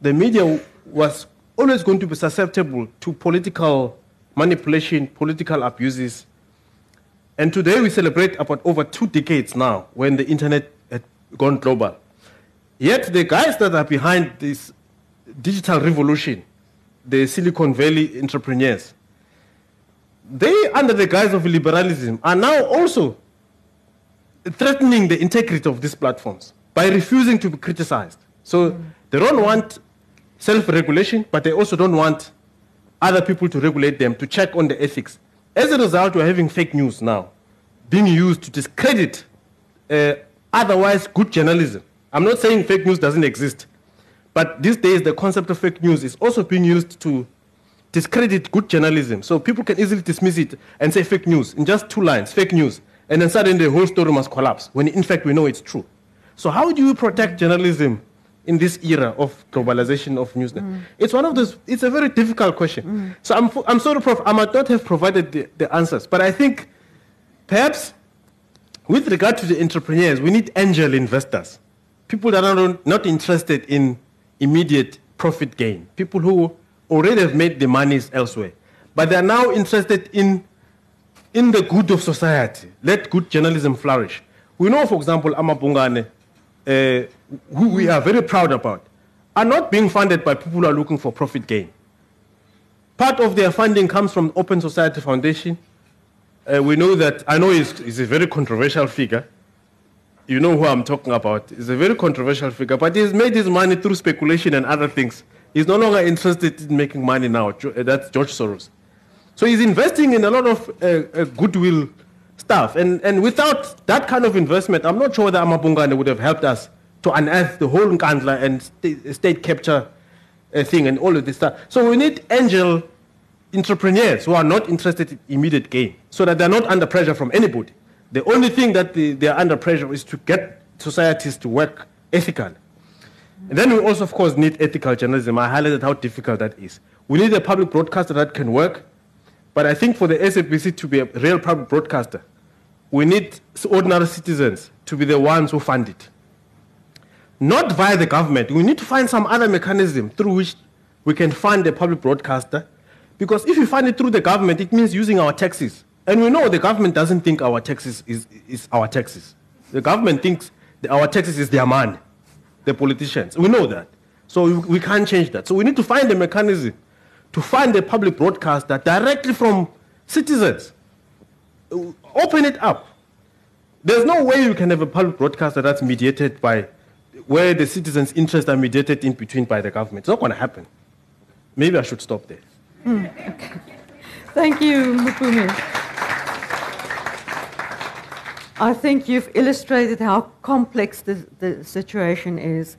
the media was always going to be susceptible to political manipulation, political abuses. And today we celebrate about over two decades now when the internet had gone global. Yet the guys that are behind this digital revolution, the Silicon Valley entrepreneurs, they, under the guise of liberalism, are now also threatening the integrity of these platforms by refusing to be criticized. So mm. they don't want self regulation, but they also don't want other people to regulate them, to check on the ethics. As a result, we're having fake news now being used to discredit uh, otherwise good journalism. I'm not saying fake news doesn't exist, but these days the concept of fake news is also being used to discredit good journalism. So people can easily dismiss it and say fake news in just two lines, fake news, and then suddenly the whole story must collapse when in fact we know it's true. So how do you protect journalism in this era of globalization of news? Mm. It's one of those. It's a very difficult question. Mm. So I'm, I'm sorry, Prof. I might not have provided the, the answers, but I think perhaps with regard to the entrepreneurs, we need angel investors people that are not interested in immediate profit gain, people who already have made the monies elsewhere, but they are now interested in, in the good of society. Let good journalism flourish. We know, for example, amaBhungane, uh, who we are very proud about, are not being funded by people who are looking for profit gain. Part of their funding comes from Open Society Foundation. Uh, we know that, I know he's, he's a very controversial figure, you know who I'm talking about. He's a very controversial figure, but he's made his money through speculation and other things. He's no longer interested in making money now. Uh, that's George Soros. So he's investing in a lot of uh, uh, goodwill stuff. And, and without that kind of investment, I'm not sure that amaBhungane would have helped us to unearth the whole Nkandla and state, state capture uh, thing and all of this stuff. So we need angel entrepreneurs who are not interested in immediate gain so that they're not under pressure from anybody. The only thing that the, they are under pressure is to get societies to work ethically. And then we also, of course, need ethical journalism. I highlighted how difficult that is. We need a public broadcaster that can work, but I think for the SABC to be a real public broadcaster, we need ordinary citizens to be the ones who fund it. Not via the government. We need to find some other mechanism through which we can fund a public broadcaster, because if you fund it through the government, it means using our taxes. And we know the government doesn't think our taxes is, is our taxes. The government thinks our taxes is their money, the politicians. We know that. So we, can't change that. So we need to find a mechanism to find a public broadcaster directly from citizens. Open it up. There's no way you can have a public broadcaster that's mediated by where the citizens' interests are mediated in between by the government. It's not going to happen. Maybe I should stop there. Mm. Thank you, Mpumi. I think you've illustrated how complex the, the situation is.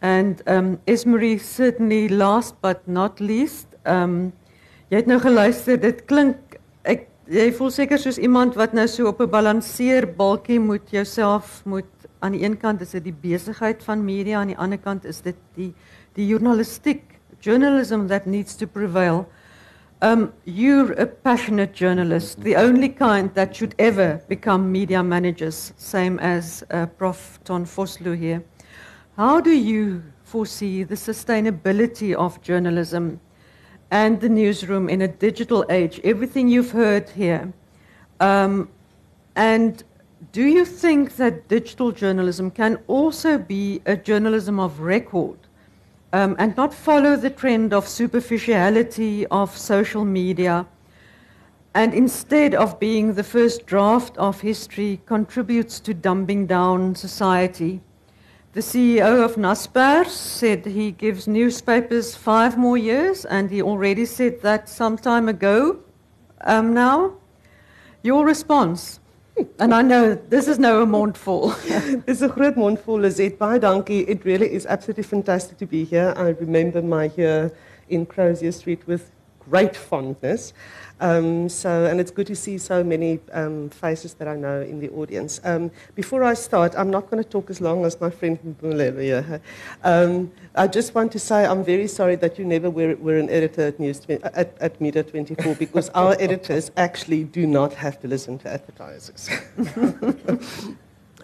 And um, Esmery, certainly last but not least, um, jy het nou geluister, dit klink, ek, jy voel seker soos iemand wat nou so op 'n balanseerbalkie moet jouself moet aan die een kant is dit die besigheid van media, aan die ander kant is dit die die journalistiek, journalism that needs to prevail. Um, you're a passionate journalist, the only kind that should ever become media managers, same as uh, Prof. Ton Vosloo here. How do you foresee the sustainability of journalism and the newsroom in a digital age? Everything you've heard here. Um, and do you think that digital journalism can also be a journalism of record um, and not follow the trend of superficiality of social media? And instead of being the first draft of history, contributes to dumbing down society. The CEO of Naspers said he gives newspapers five more years, and he already said that some time ago um, now. Your response? And I know this is no mondvol. [LAUGHS] Dis 'n groot mondvol, Lizette. Baie dankie. It by donkey. It really is absolutely fantastic to be here. I remember my year in Crozier Street with great fondness. Um, so, and it's good to see so many um, faces that I know in the audience. Um, before I start, I'm not going to talk as long as my friend here. Um, I just want to say I'm very sorry that you never were, were an editor at, News, at, at Media 24 because our [LAUGHS] editors actually do not have to listen to advertisers. [LAUGHS]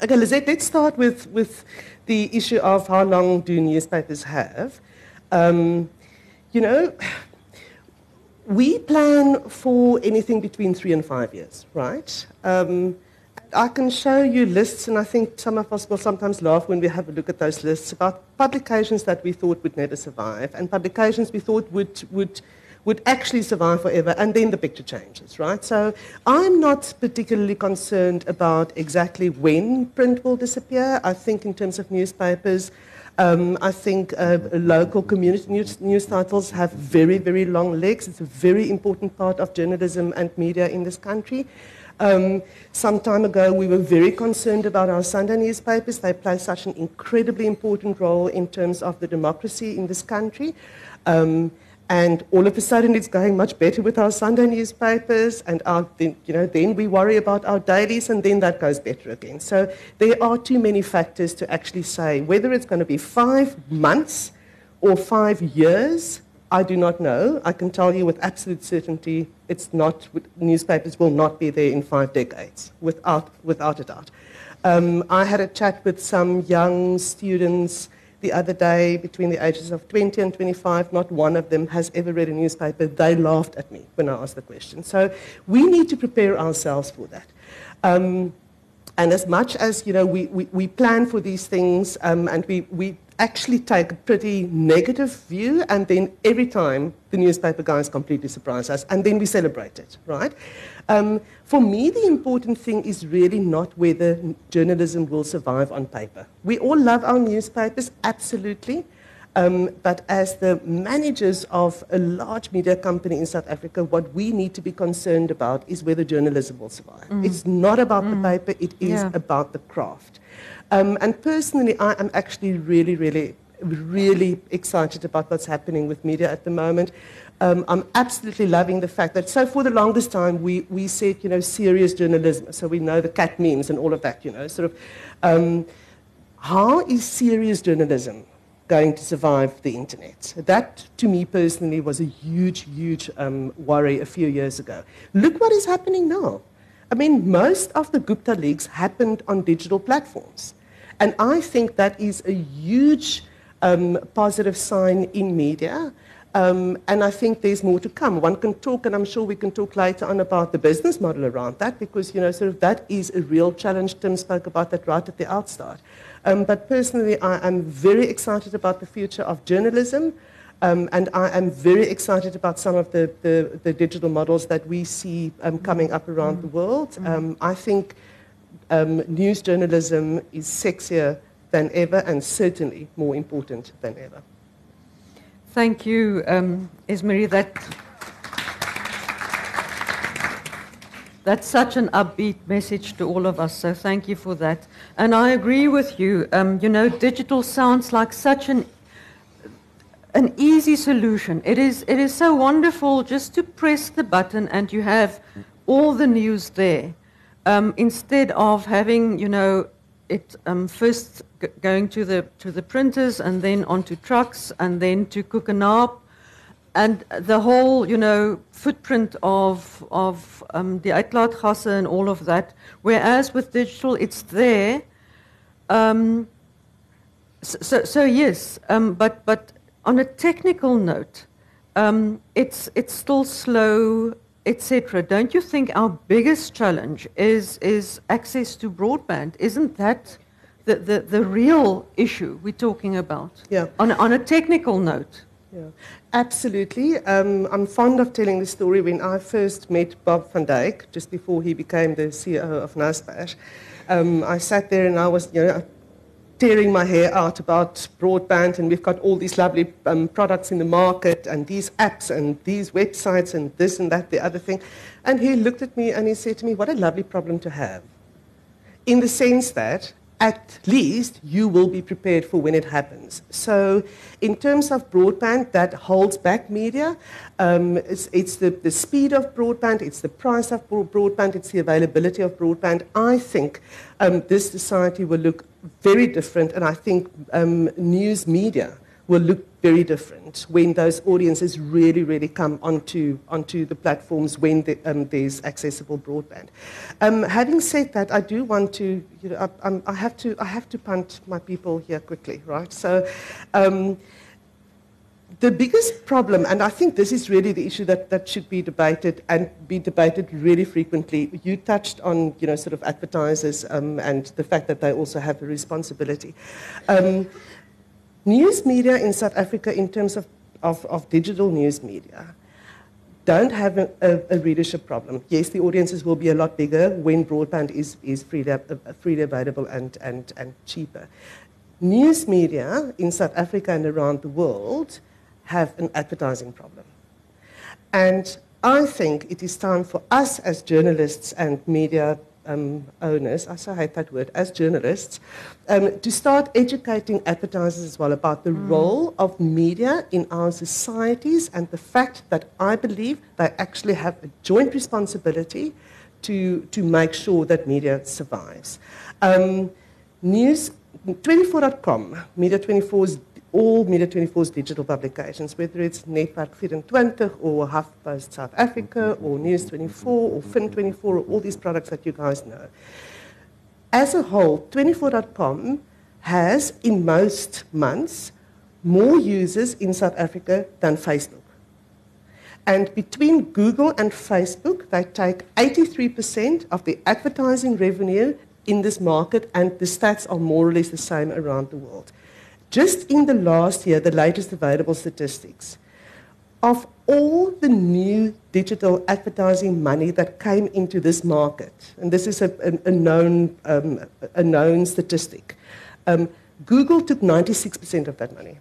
okay, Lizette, let's start with, with the issue of how long do newspapers have. Um, you know, we plan for anything between three and five years, right? Um, I can show you lists, and I think some of us will sometimes laugh when we have a look at those lists about publications that we thought would never survive and publications we thought would, would, would actually survive forever, and then the picture changes, right? So I'm not particularly concerned about exactly when print will disappear. I think, in terms of newspapers, um, I think uh, local community news, news, titles have very, very long legs. It's a very important part of journalism and media in this country. Um, some time ago, we were very concerned about our Sunday newspapers. They play such an incredibly important role in terms of the democracy in this country. Um, and all of a sudden, it's going much better with our Sunday newspapers, and our, you know, then we worry about our dailies, and then that goes better again. So there are too many factors to actually say whether it's going to be five months or five years. I do not know. I can tell you with absolute certainty, it's not. Newspapers will not be there in five decades, without without a doubt. Um, I had a chat with some young students the other day between the ages of 20 and 25. Not one of them has ever read a newspaper. They laughed at me when I asked the question. So we need to prepare ourselves for that. Um, and as much as you know, we, we, we plan for these things um, and we, we actually take a pretty negative view, and then every time the newspaper guys completely surprise us, and then we celebrate it, right? Um, for me, the important thing is really not whether journalism will survive on paper. We all love our newspapers, absolutely. Um, but as the managers of a large media company in South Africa, what we need to be concerned about is whether journalism will survive. Mm. It's not about mm. the paper, it is yeah. about the craft. Um, and personally, I am actually really, really, really excited about what's happening with media at the moment. Um, I'm absolutely loving the fact that, so for the longest time, we, we said, you know, serious journalism. So we know the cat memes and all of that, you know, sort of. Um, how is serious journalism going to survive the internet? That, to me personally, was a huge, huge um, worry a few years ago. Look what is happening now. I mean, most of the Gupta leaks happened on digital platforms. And I think that is a huge um, positive sign in media. Um, and I think there's more to come. One can talk, and I'm sure we can talk later on about the business model around that, because you know, sort of that is a real challenge. Tim spoke about that right at the outstart. Um, but personally, I am very excited about the future of journalism, um, and I am very excited about some of the, the, the digital models that we see um, coming up around mm-hmm. the world. Mm-hmm. Um, I think um, news journalism is sexier than ever and certainly more important than ever. Thank you, um. That, that's such an upbeat message to all of us, so thank you for that. And I agree with you. Um, you know, digital sounds like such an an easy solution. It is, it is so wonderful just to press the button and you have all the news there um, instead of having, you know, it um, first going to the to the printers and then onto trucks and then to Koekenaap. and the whole, you know, footprint of of um, the uitlaatgasse and all of that. Whereas with digital, it's there. Um, so, so, so yes, um, but but on a technical note, um, it's it's still slow, etc. Don't you think our biggest challenge is is access to broadband? Isn't that the, the, the real issue we're talking about? Yeah. On, on a technical note. Yeah, absolutely. Um, I'm fond of telling the story when I first met Bob van Dijk, just before he became the CEO of Naspers. Um, I sat there and I was, you know, tearing my hair out about broadband, and we've got all these lovely um, products in the market, and these apps, and these websites, and this and that, the other thing. And he looked at me and he said to me, What a lovely problem to have. In the sense that at least you will be prepared for when it happens. So, in terms of broadband, that holds back media. Um, it's, it's the, the speed of broadband, it's the price of broadband, it's the availability of broadband. I think um, this society will look very different, and I think um, news media will look very different when those audiences really, really come onto, onto the platforms when the, um, there's accessible broadband. Um, having said that, I do want to, you know, I, I, have to, I have to punt my people here quickly, right? So, um, the biggest problem, and I think this is really the issue that, that should be debated and be debated really frequently. You touched on, you know, sort of advertisers um, and the fact that they also have a responsibility. Um, news media in South Africa, in terms of, of, of digital news media, don't have a, a, a, readership problem. Yes, the audiences will be a lot bigger when broadband is, is freely, uh, freely available and, and, and cheaper. News media in South Africa and around the world have an advertising problem. And I think it is time for us as journalists and media um, owners, I so hate that word, as journalists, um, to start educating advertisers as well about the mm. role of media in our societies and the fact that I believe they actually have a joint responsibility to, to make sure that media survives. Um, news 24.com, Media 24's all Media 24's digital publications, whether it's Netwerk 24 or HuffPost South Africa or News 24 or Fin 24 or all these products that you guys know. As a whole, 24.com has, in most months, more users in South Africa than Facebook. And between Google and Facebook, they take 83% of the advertising revenue in this market, and the stats are more or less the same around the world. Just in the last year, the latest available statistics, of all the new digital advertising money that came into this market, and this is a, a, a known, um, a known statistic, um, Google took 96% of that money.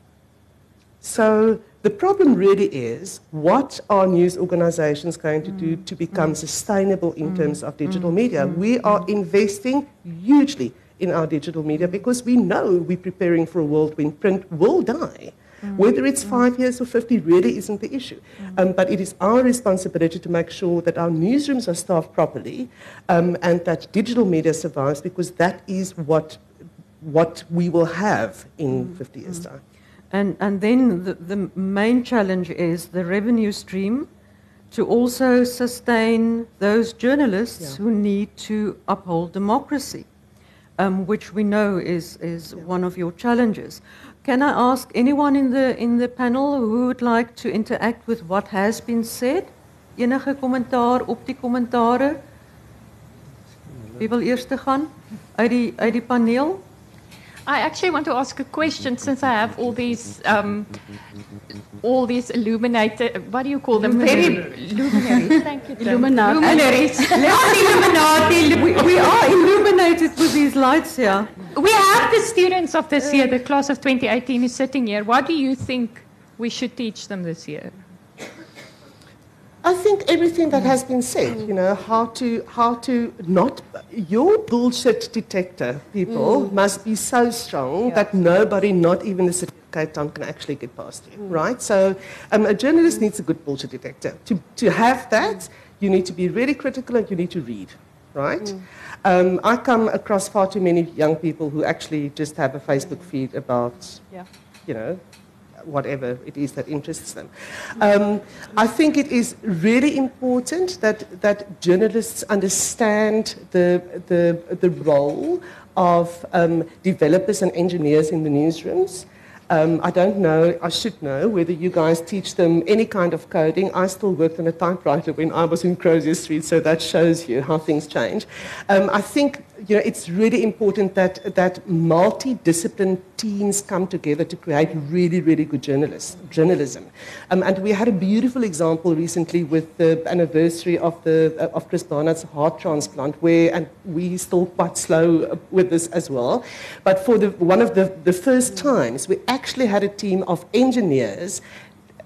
So the problem really is what are news organizations going to do mm. to become mm. sustainable in mm. terms of digital media? We are investing hugely in our digital media because we know we're preparing for a world when print will die. Mm. Whether it's five years or 50 really isn't the issue. Mm. Um, but it is our responsibility to make sure that our newsrooms are staffed properly um, and that digital media survives because that is what, what we will have in mm. 50 years' time. And, and then the, the main challenge is the revenue stream to also sustain those journalists yeah. who need to uphold democracy um, which we know is, is yeah. one of your challenges. Can I ask anyone in the, in the panel who would like to interact with what has been said? Enige kommentaar op die kommentare? Wie wil eers gaan uit die uit die paneel? I actually want to ask a question since I have all these um, all these illuminated what do you call them? Very luminaries. [LAUGHS] Thank you. Illuminati. Luminaries. [LAUGHS] Illuminati. We, we are illuminated with these lights here. We have the students of this year, the class of 2018 is sitting here. What do you think we should teach them this year? I think everything that has been said, you know, how to how to not your bullshit detector people mm. must be so strong yeah. that nobody, not even the city of Cape Town, can actually get past you, mm. right? So um, a journalist needs a good bullshit detector. To to have that, you need to be really critical and you need to read, right? Mm. Um, I come across far too many young people who actually just have a Facebook feed about, yeah. you know, whatever it is that interests them. Um, I think it is really important that, that journalists understand the, the, the role of um, developers and engineers in the newsrooms. Um, I don't know, I should know whether you guys teach them any kind of coding. I still worked on a typewriter when I was in Crozier Street, so that shows you how things change. Um, I think you know, it's really important that, that multidisciplinary teams come together to create really, really good journalism. Um, and we had a beautiful example recently with the anniversary of, the, uh, of Chris Barnard's heart transplant, where, and we still quite slow with this as well, but for the, one of the, the first times, we actually had a team of engineers,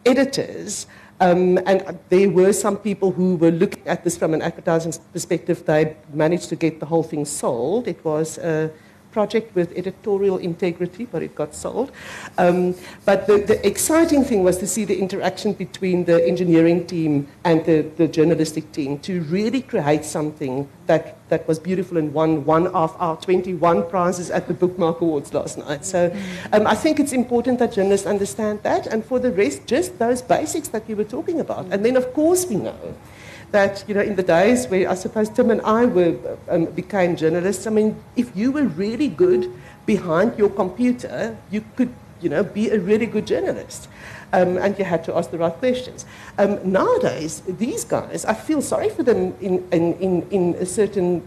editors, um, and there were some people who were looking at this from an advertising perspective. They managed to get the whole thing sold. It was a project with editorial integrity, but it got sold. Um, but the, the, exciting thing was to see the interaction between the engineering team and the, the journalistic team to really create something that, that was beautiful and won one of our 21 prizes at the Bookmark Awards last night. So um, I think it's important that journalists understand that, and for the rest, just those basics that you were talking about. And then, of course, we know that, you know, in the days where I suppose Tim and I were, um, became journalists, I mean, if you were really good behind your computer, you could, you know, be a really good journalist. Um, and you had to ask the right questions. Um, nowadays, these guys, I feel sorry for them in, in, in, in a certain,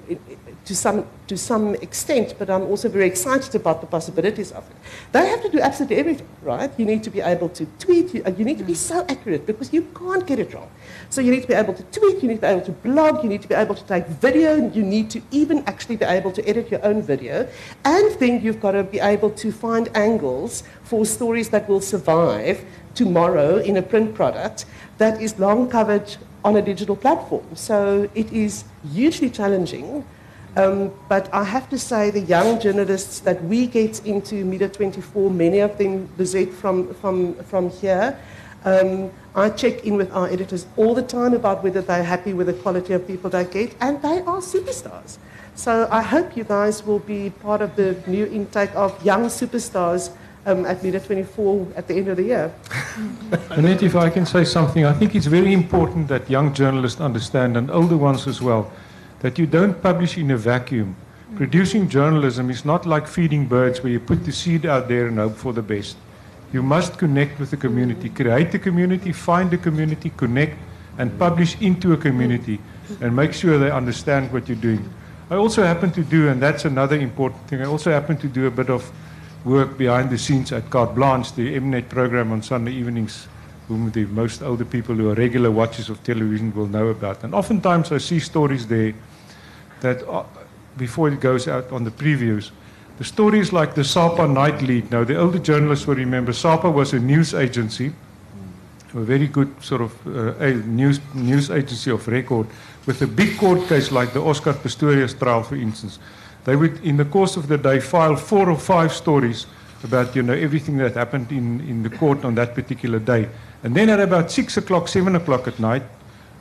to some, to some extent, but I'm also very excited about the possibilities of it. They have to do absolutely everything, right? You need to be able to tweet, you, uh, you need to be mm. so accurate because you can't get it wrong. So you need to be able to tweet, you need to be able to blog, you need to be able to take video, you need to even actually be able to edit your own video. And then you've got to be able to find angles for stories that will survive tomorrow in a print product that is long covered on a digital platform. So it is hugely challenging. Um, but I have to say, the young journalists that we get into Media 24, many of them visit from, from, from here, um, I check in with our editors all the time about whether they're happy with the quality of people they get, and they are superstars. So I hope you guys will be part of the new intake of young superstars um, at Media 24 at the end of the year. [LAUGHS] Annette, if I can say something, I think it's very important that young journalists understand, and older ones as well, that you don't publish in a vacuum. Producing journalism is not like feeding birds where you put the seed out there and hope for the best. You must connect with the community, create a community, find a community, connect, and publish into a community and make sure they understand what you're doing. I also happen to do, and that's another important thing, I also happen to do a bit of work behind the scenes at Carte Blanche, the Mnet program on Sunday evenings, whom the most older people who are regular watchers of television will know about. And oftentimes I see stories there that, uh, before it goes out on the previews, the stories like the SAPA night lead. Now, the older journalists will remember SAPA was a news agency, a very good sort of uh, news, news agency of record, with a big court case like the Oscar Pistorius trial, for instance. They would, in the course of the day, file four or five stories about you know everything that happened in, in the court on that particular day. And then at about six o'clock, seven o'clock at night,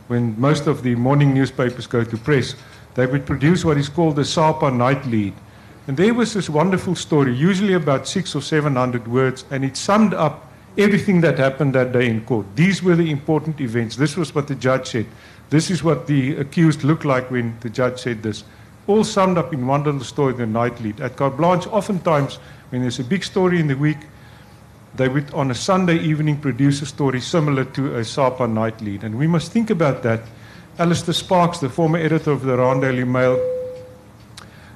when most of the morning newspapers go to press, they would produce what is called the SAPA night lead. And there was this wonderful story, usually about six or seven hundred words, and it summed up everything that happened that day in court. These were the important events. This was what the judge said. This is what the accused looked like when the judge said this. All summed up in one little story, the night lead. At Carte Blanche, oftentimes, when there's a big story in the week, they would, on a Sunday evening, produce a story similar to a SAPA night lead. And we must think about that. Allister Sparks, the former editor of the Rand Daily Mail,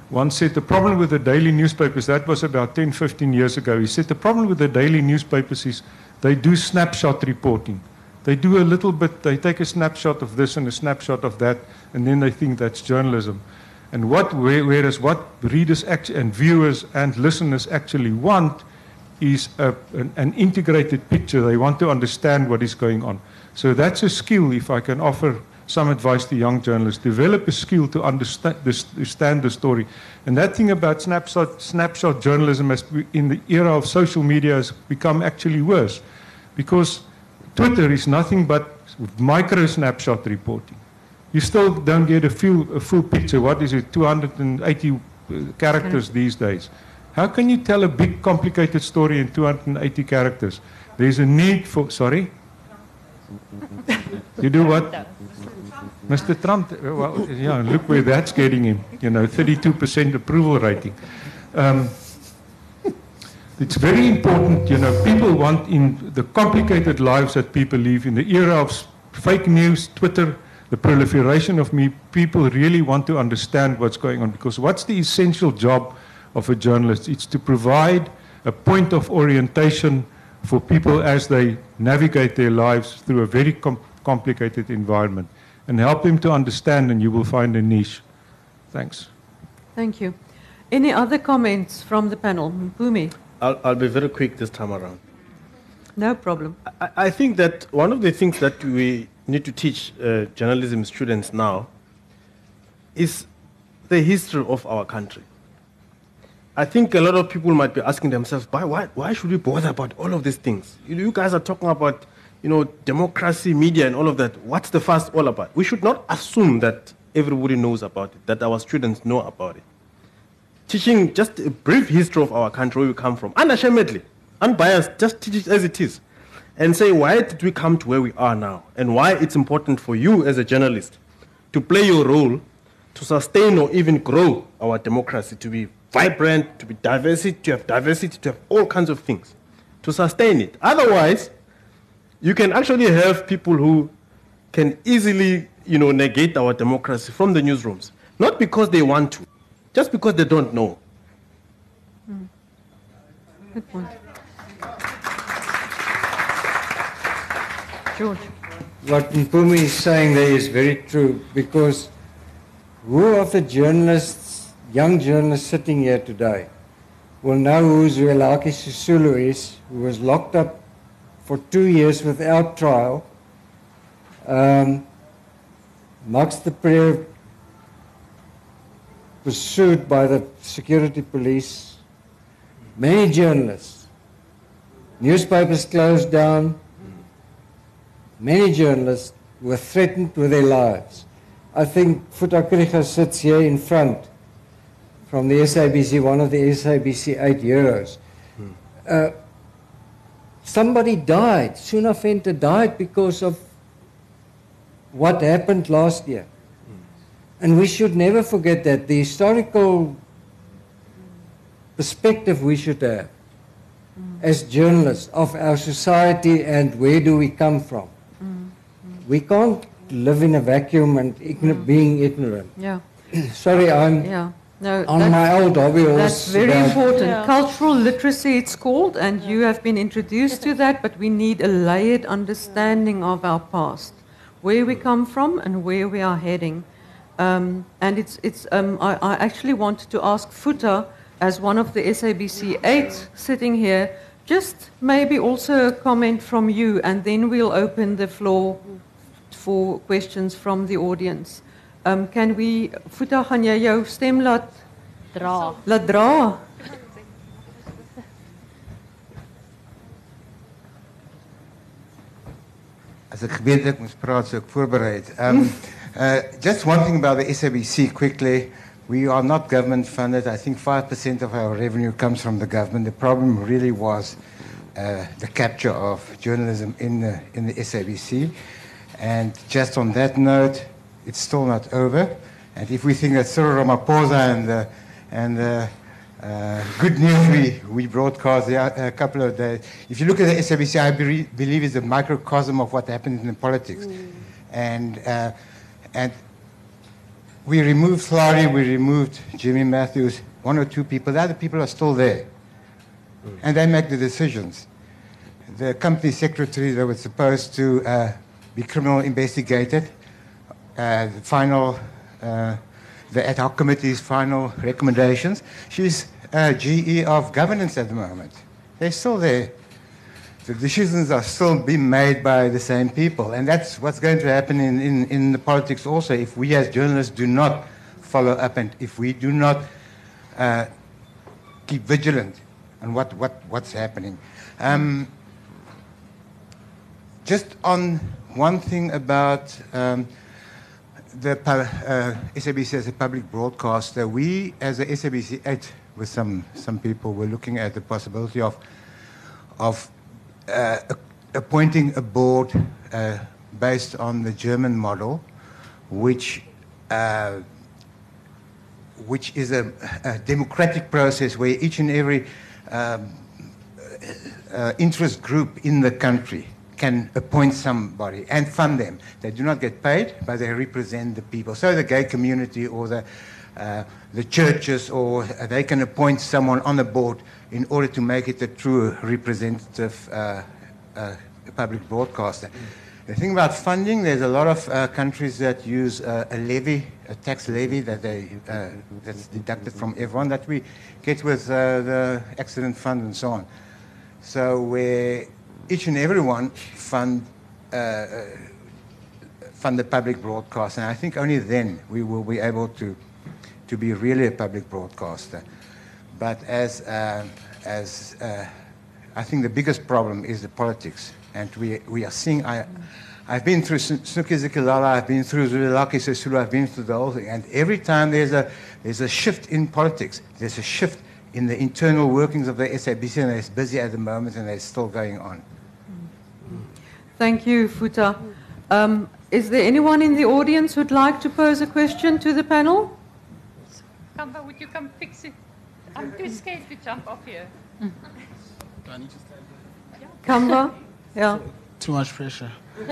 once said the problem with the daily newspapers, that was about 10, 15 years ago. He said the problem with the daily newspapers is they do snapshot reporting. They do a little bit, they take a snapshot of this and a snapshot of that, and then they think that's journalism. And what, whereas what readers and viewers and listeners actually want is a, an, an integrated picture. They want to understand what is going on. So that's a skill, if I can offer some advice to young journalists. Develop a skill to understand, understand the story. And that thing about snapshot, snapshot journalism has, in the era of social media has become actually worse. Because Twitter is nothing but micro snapshot reporting. You still don't get a full, a full picture. What is it, 280 characters these days? How can you tell a big, complicated story in 280 characters? There's a need for. Sorry? [LAUGHS] You do what? Mr. Trump, well, yeah, look where that's getting him. You know, 32% approval rating. Um, it's very important, you know, people want in the complicated lives that people live in the era of fake news, Twitter, the proliferation of me, people really want to understand what's going on because what's the essential job of a journalist? It's to provide a point of orientation for people as they navigate their lives through a very com- complicated environment and help them to understand, and you will find a niche. Thanks. Thank you. Any other comments from the panel? Mpumi? I'll, I'll be very quick this time around. No problem. I, I think that one of the things that we need to teach uh, journalism students now is the history of our country. I think a lot of people might be asking themselves, why, why, why should we bother about all of these things? You, you guys are talking about you know, democracy, media, and all of that. What's the fuss all about? We should not assume that everybody knows about it, that our students know about it. Teaching just a brief history of our country, where we come from, unashamedly, unbiased, just teach it as it is. And say, why did we come to where we are now? And why it's important for you as a journalist to play your role to sustain or even grow our democracy, to be vibrant, to be diversity, to have diversity, to have all kinds of things, to sustain it. Otherwise, you can actually have people who can easily, you know, negate our democracy from the newsrooms, not because they want to, just because they don't know. Mm. Good point. What Mpumi is saying there is very true because who of the journalists, young journalists sitting here today, will know who Zwelakhe Sisulu is, who was locked up for two years without trial. Um, Max du Preez pursued by the security police. Many journalists. Newspapers closed down. Many journalists were threatened with their lives. I think Foeta sits here in front from the SABC, one of the SABC eight heroes. Hmm. Uh, Somebody died. Suna Venter died because of what happened last year. And we should never forget that. The historical perspective we should have as journalists of our society and where do we come from. We can't live in a vacuum and ign- being ignorant. Yeah. [CLEARS THROAT] Sorry, I'm. Yeah. No, on my old hobby That's very important. Yeah. Cultural literacy, it's called, and you have been introduced to that, but we need a layered understanding of our past, where we come from and where we are heading. Um, and it's, it's, um, I, I, actually wanted to ask Foeta, as one of the SABC 8 sitting here, just maybe also a comment from you, and then we'll open the floor for questions from the audience. Um, can we, Foeta, gaan jy jou stem laat dra? Laat dra. As ek geweet ek moes praat, so ek voorberei het. Um uh just one thing about the SABC quickly. We are not government funded. I think 5% of our revenue comes from the government. The problem really was uh, the capture of journalism in the, in the SABC. And just on that note, it's still not over. And if we think that Cyril Ramaphosa and the, and the uh, good news we, we broadcast a couple of days, if you look at the SABC, I be- believe it's a microcosm of what happened in politics. Mm. And, uh, and we removed Hlaudi, we removed Jimmy Matthews, one or two people. The other people are still there. Mm. And they make the decisions. The company secretary that was supposed to uh, be criminal investigated uh, the final, uh, the ad hoc committee's final recommendations. She's uh, GE of governance at the moment. They're still there. The decisions are still being made by the same people. And that's what's going to happen in, in, in the politics also if we as journalists do not follow up and if we do not uh, keep vigilant on what, what, what's happening. Um, just on one thing about um, the uh, SABC as a public broadcaster, we as a SABC 8 with some, some people, we're looking at the possibility of, of uh, appointing a board uh, based on the German model, which, uh, which is a, a, democratic process where each and every um, uh, interest group in the country can appoint somebody and fund them. They do not get paid, but they represent the people. So the gay community or the, uh, the churches, or they can appoint someone on the board in order to make it a true representative uh, uh, public broadcaster. The thing about funding, there's a lot of uh, countries that use uh, a levy, a tax levy that they, uh, that's deducted from everyone that we get with the accident fund and so on. So where each and everyone fund, uh, uh, fund the public broadcast, and I think only then we will be able to, to be really a public broadcaster. But as, as I think the biggest problem is the politics and we, we are seeing. I, I've been through Snuki Zikalala, I've been through Zwelakhe Sisulu, I've been through the whole thing. And every time there's a, there's a shift in politics, there's a shift in the internal workings of the SABC, and it's busy at the moment and it's still going on. Thank you, Foeta. Um, is there anyone in the audience who'd like to pose a question to the panel? Kamva, would you come fix it? I'm too scared to jump off here. Do I need to Kamva? [LAUGHS] Yeah. Too much pressure. [LAUGHS]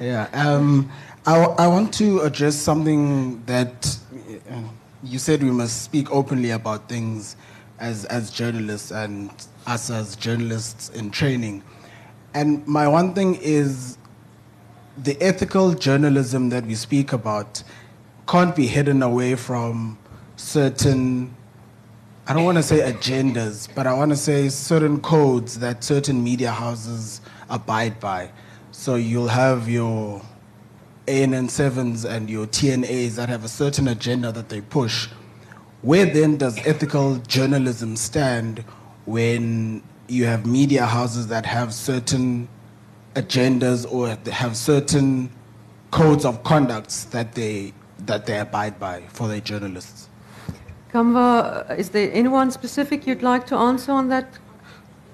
yeah. Um, I, I want to address something that uh, you said we must speak openly about things as, as journalists and us as journalists in training. And my one thing is the ethical journalism that we speak about can't be hidden away from certain I don't want to say agendas, but I want to say certain codes that certain media houses abide by. So you'll have your ANN7s and your TNAs that have a certain agenda that they push. Where then does ethical journalism stand when you have media houses that have certain agendas or have certain codes of conducts that they, that they abide by for their journalists? Kamva, is there anyone specific you'd like to answer on that?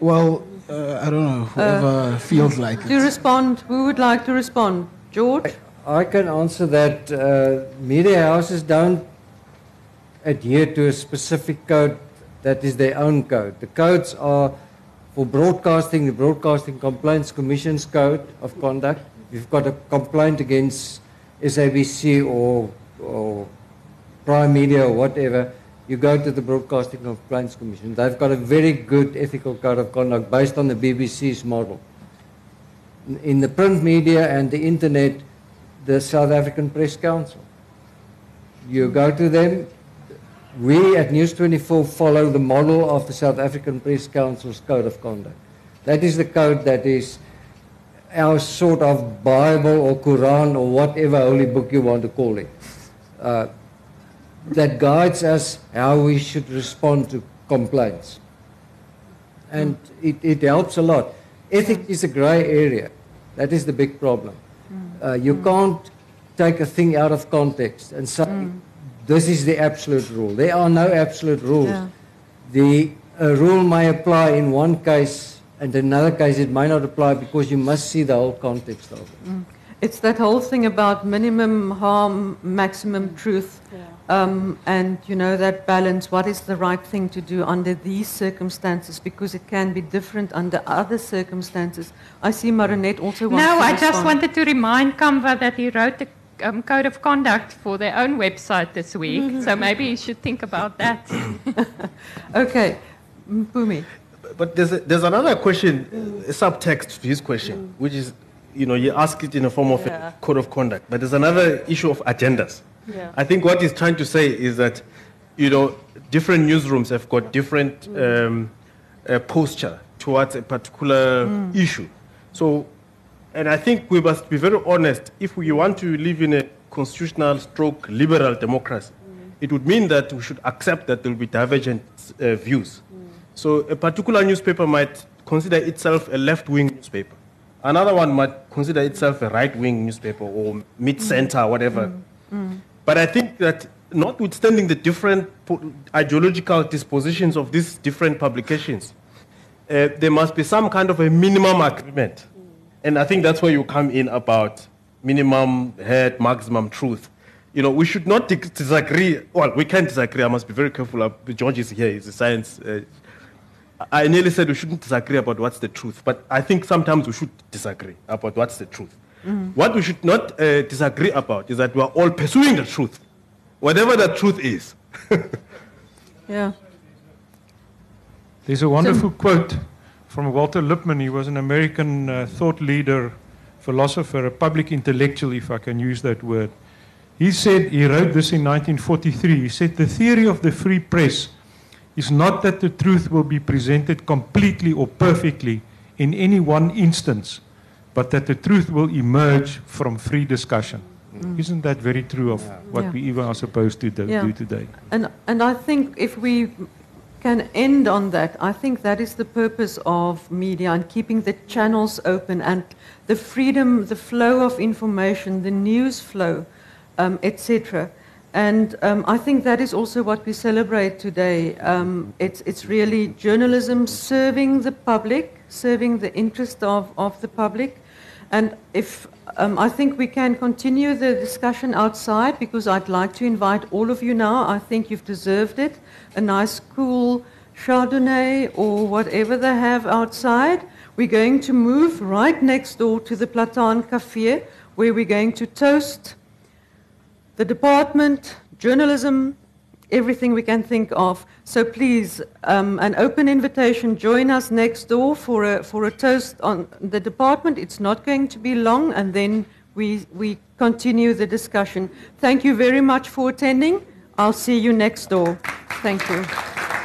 Well, uh, I don't know, whoever uh, feels like to it. respond, who would like to respond? George? I, I can answer that. Uh, media houses don't adhere to a specific code that is their own code. The codes are for broadcasting, the Broadcasting Complaints Commission's Code of Conduct. If you've got a complaint against SABC or, or Prime Media or whatever, you go to the Broadcasting Complaints Commission. They've got a very good ethical code of conduct based on the BBC's model. In the print media and the internet, the South African Press Council. You go to them. We at News 24 follow the model of the South African Press Council's code of conduct. That is the code that is our sort of Bible or Quran or whatever holy book you want to call it. Uh, that guides us how we should respond to complaints. And it, it helps a lot. Ethics is a grey area. That is the big problem. Uh, you can't take a thing out of context and say, this is the absolute rule. There are no absolute rules. Yeah. The a rule may apply in one case, and in another case it may not apply because you must see the whole context of it. Mm. It's that whole thing about minimum harm, maximum truth. Yeah. Um, and you know that balance what is the right thing to do under these circumstances because it can be different under other circumstances i see Marenet also wants no i respond. just wanted to remind Kamva that he wrote the um, code of conduct for their own website this week so maybe you should think about that [LAUGHS] okay Mpumi. but there's, a, there's another question a subtext to his question which is you know you ask it in a form of yeah. a code of conduct but there's another issue of agendas yeah. I think what he's trying to say is that, you know, different newsrooms have got different um, uh, posture towards a particular mm. issue. So, and I think we must be very honest. If we want to live in a constitutional stroke liberal democracy, mm. it would mean that we should accept that there will be divergent uh, views. Mm. So a particular newspaper might consider itself a left-wing newspaper. Another one might consider itself a right-wing newspaper or mid-center, whatever. Mm. Mm. But I think that notwithstanding the different ideological dispositions of these different publications, uh, there must be some kind of a minimum agreement. And I think that's where you come in about minimum head, maximum truth. You know, we should not disagree. Well, we can't disagree. I must be very careful. Uh, George is here. He's a science. Uh, I nearly said we shouldn't disagree about what's the truth, but I think sometimes we should disagree about what's the truth. What we should not uh, disagree about is that we are all pursuing the truth, whatever the truth is. [LAUGHS] Yeah. There's a wonderful quote from Walter Lippmann. He was an American uh, thought leader, philosopher, a public intellectual, if I can use that word. He said, he wrote this in 1943. He said, The theory of the free press is not that the truth will be presented completely or perfectly in any one instance, but that the truth will emerge from free discussion. Isn't that very true of what Yeah. we even are supposed to do, Yeah. do today? And, and I think if we can end on that, I think that is the purpose of media and keeping the channels open and the freedom, the flow of information, the news flow, um, etc. And um, I think that is also what we celebrate today. Um, it's, it's really journalism serving the public, serving the interest of, of the public. And if um, I think we can continue the discussion outside because I'd like to invite all of you now. I think you've deserved it. A nice, cool Chardonnay or whatever they have outside. We're going to move right next door to the Platan Café where we're going to toast the department, journalism, everything we can think of. So please, um, an open invitation, join us next door for a, for a toast on the department. It's not going to be long, and then we, we continue the discussion. Thank you very much for attending. I'll see you next door. Thank you.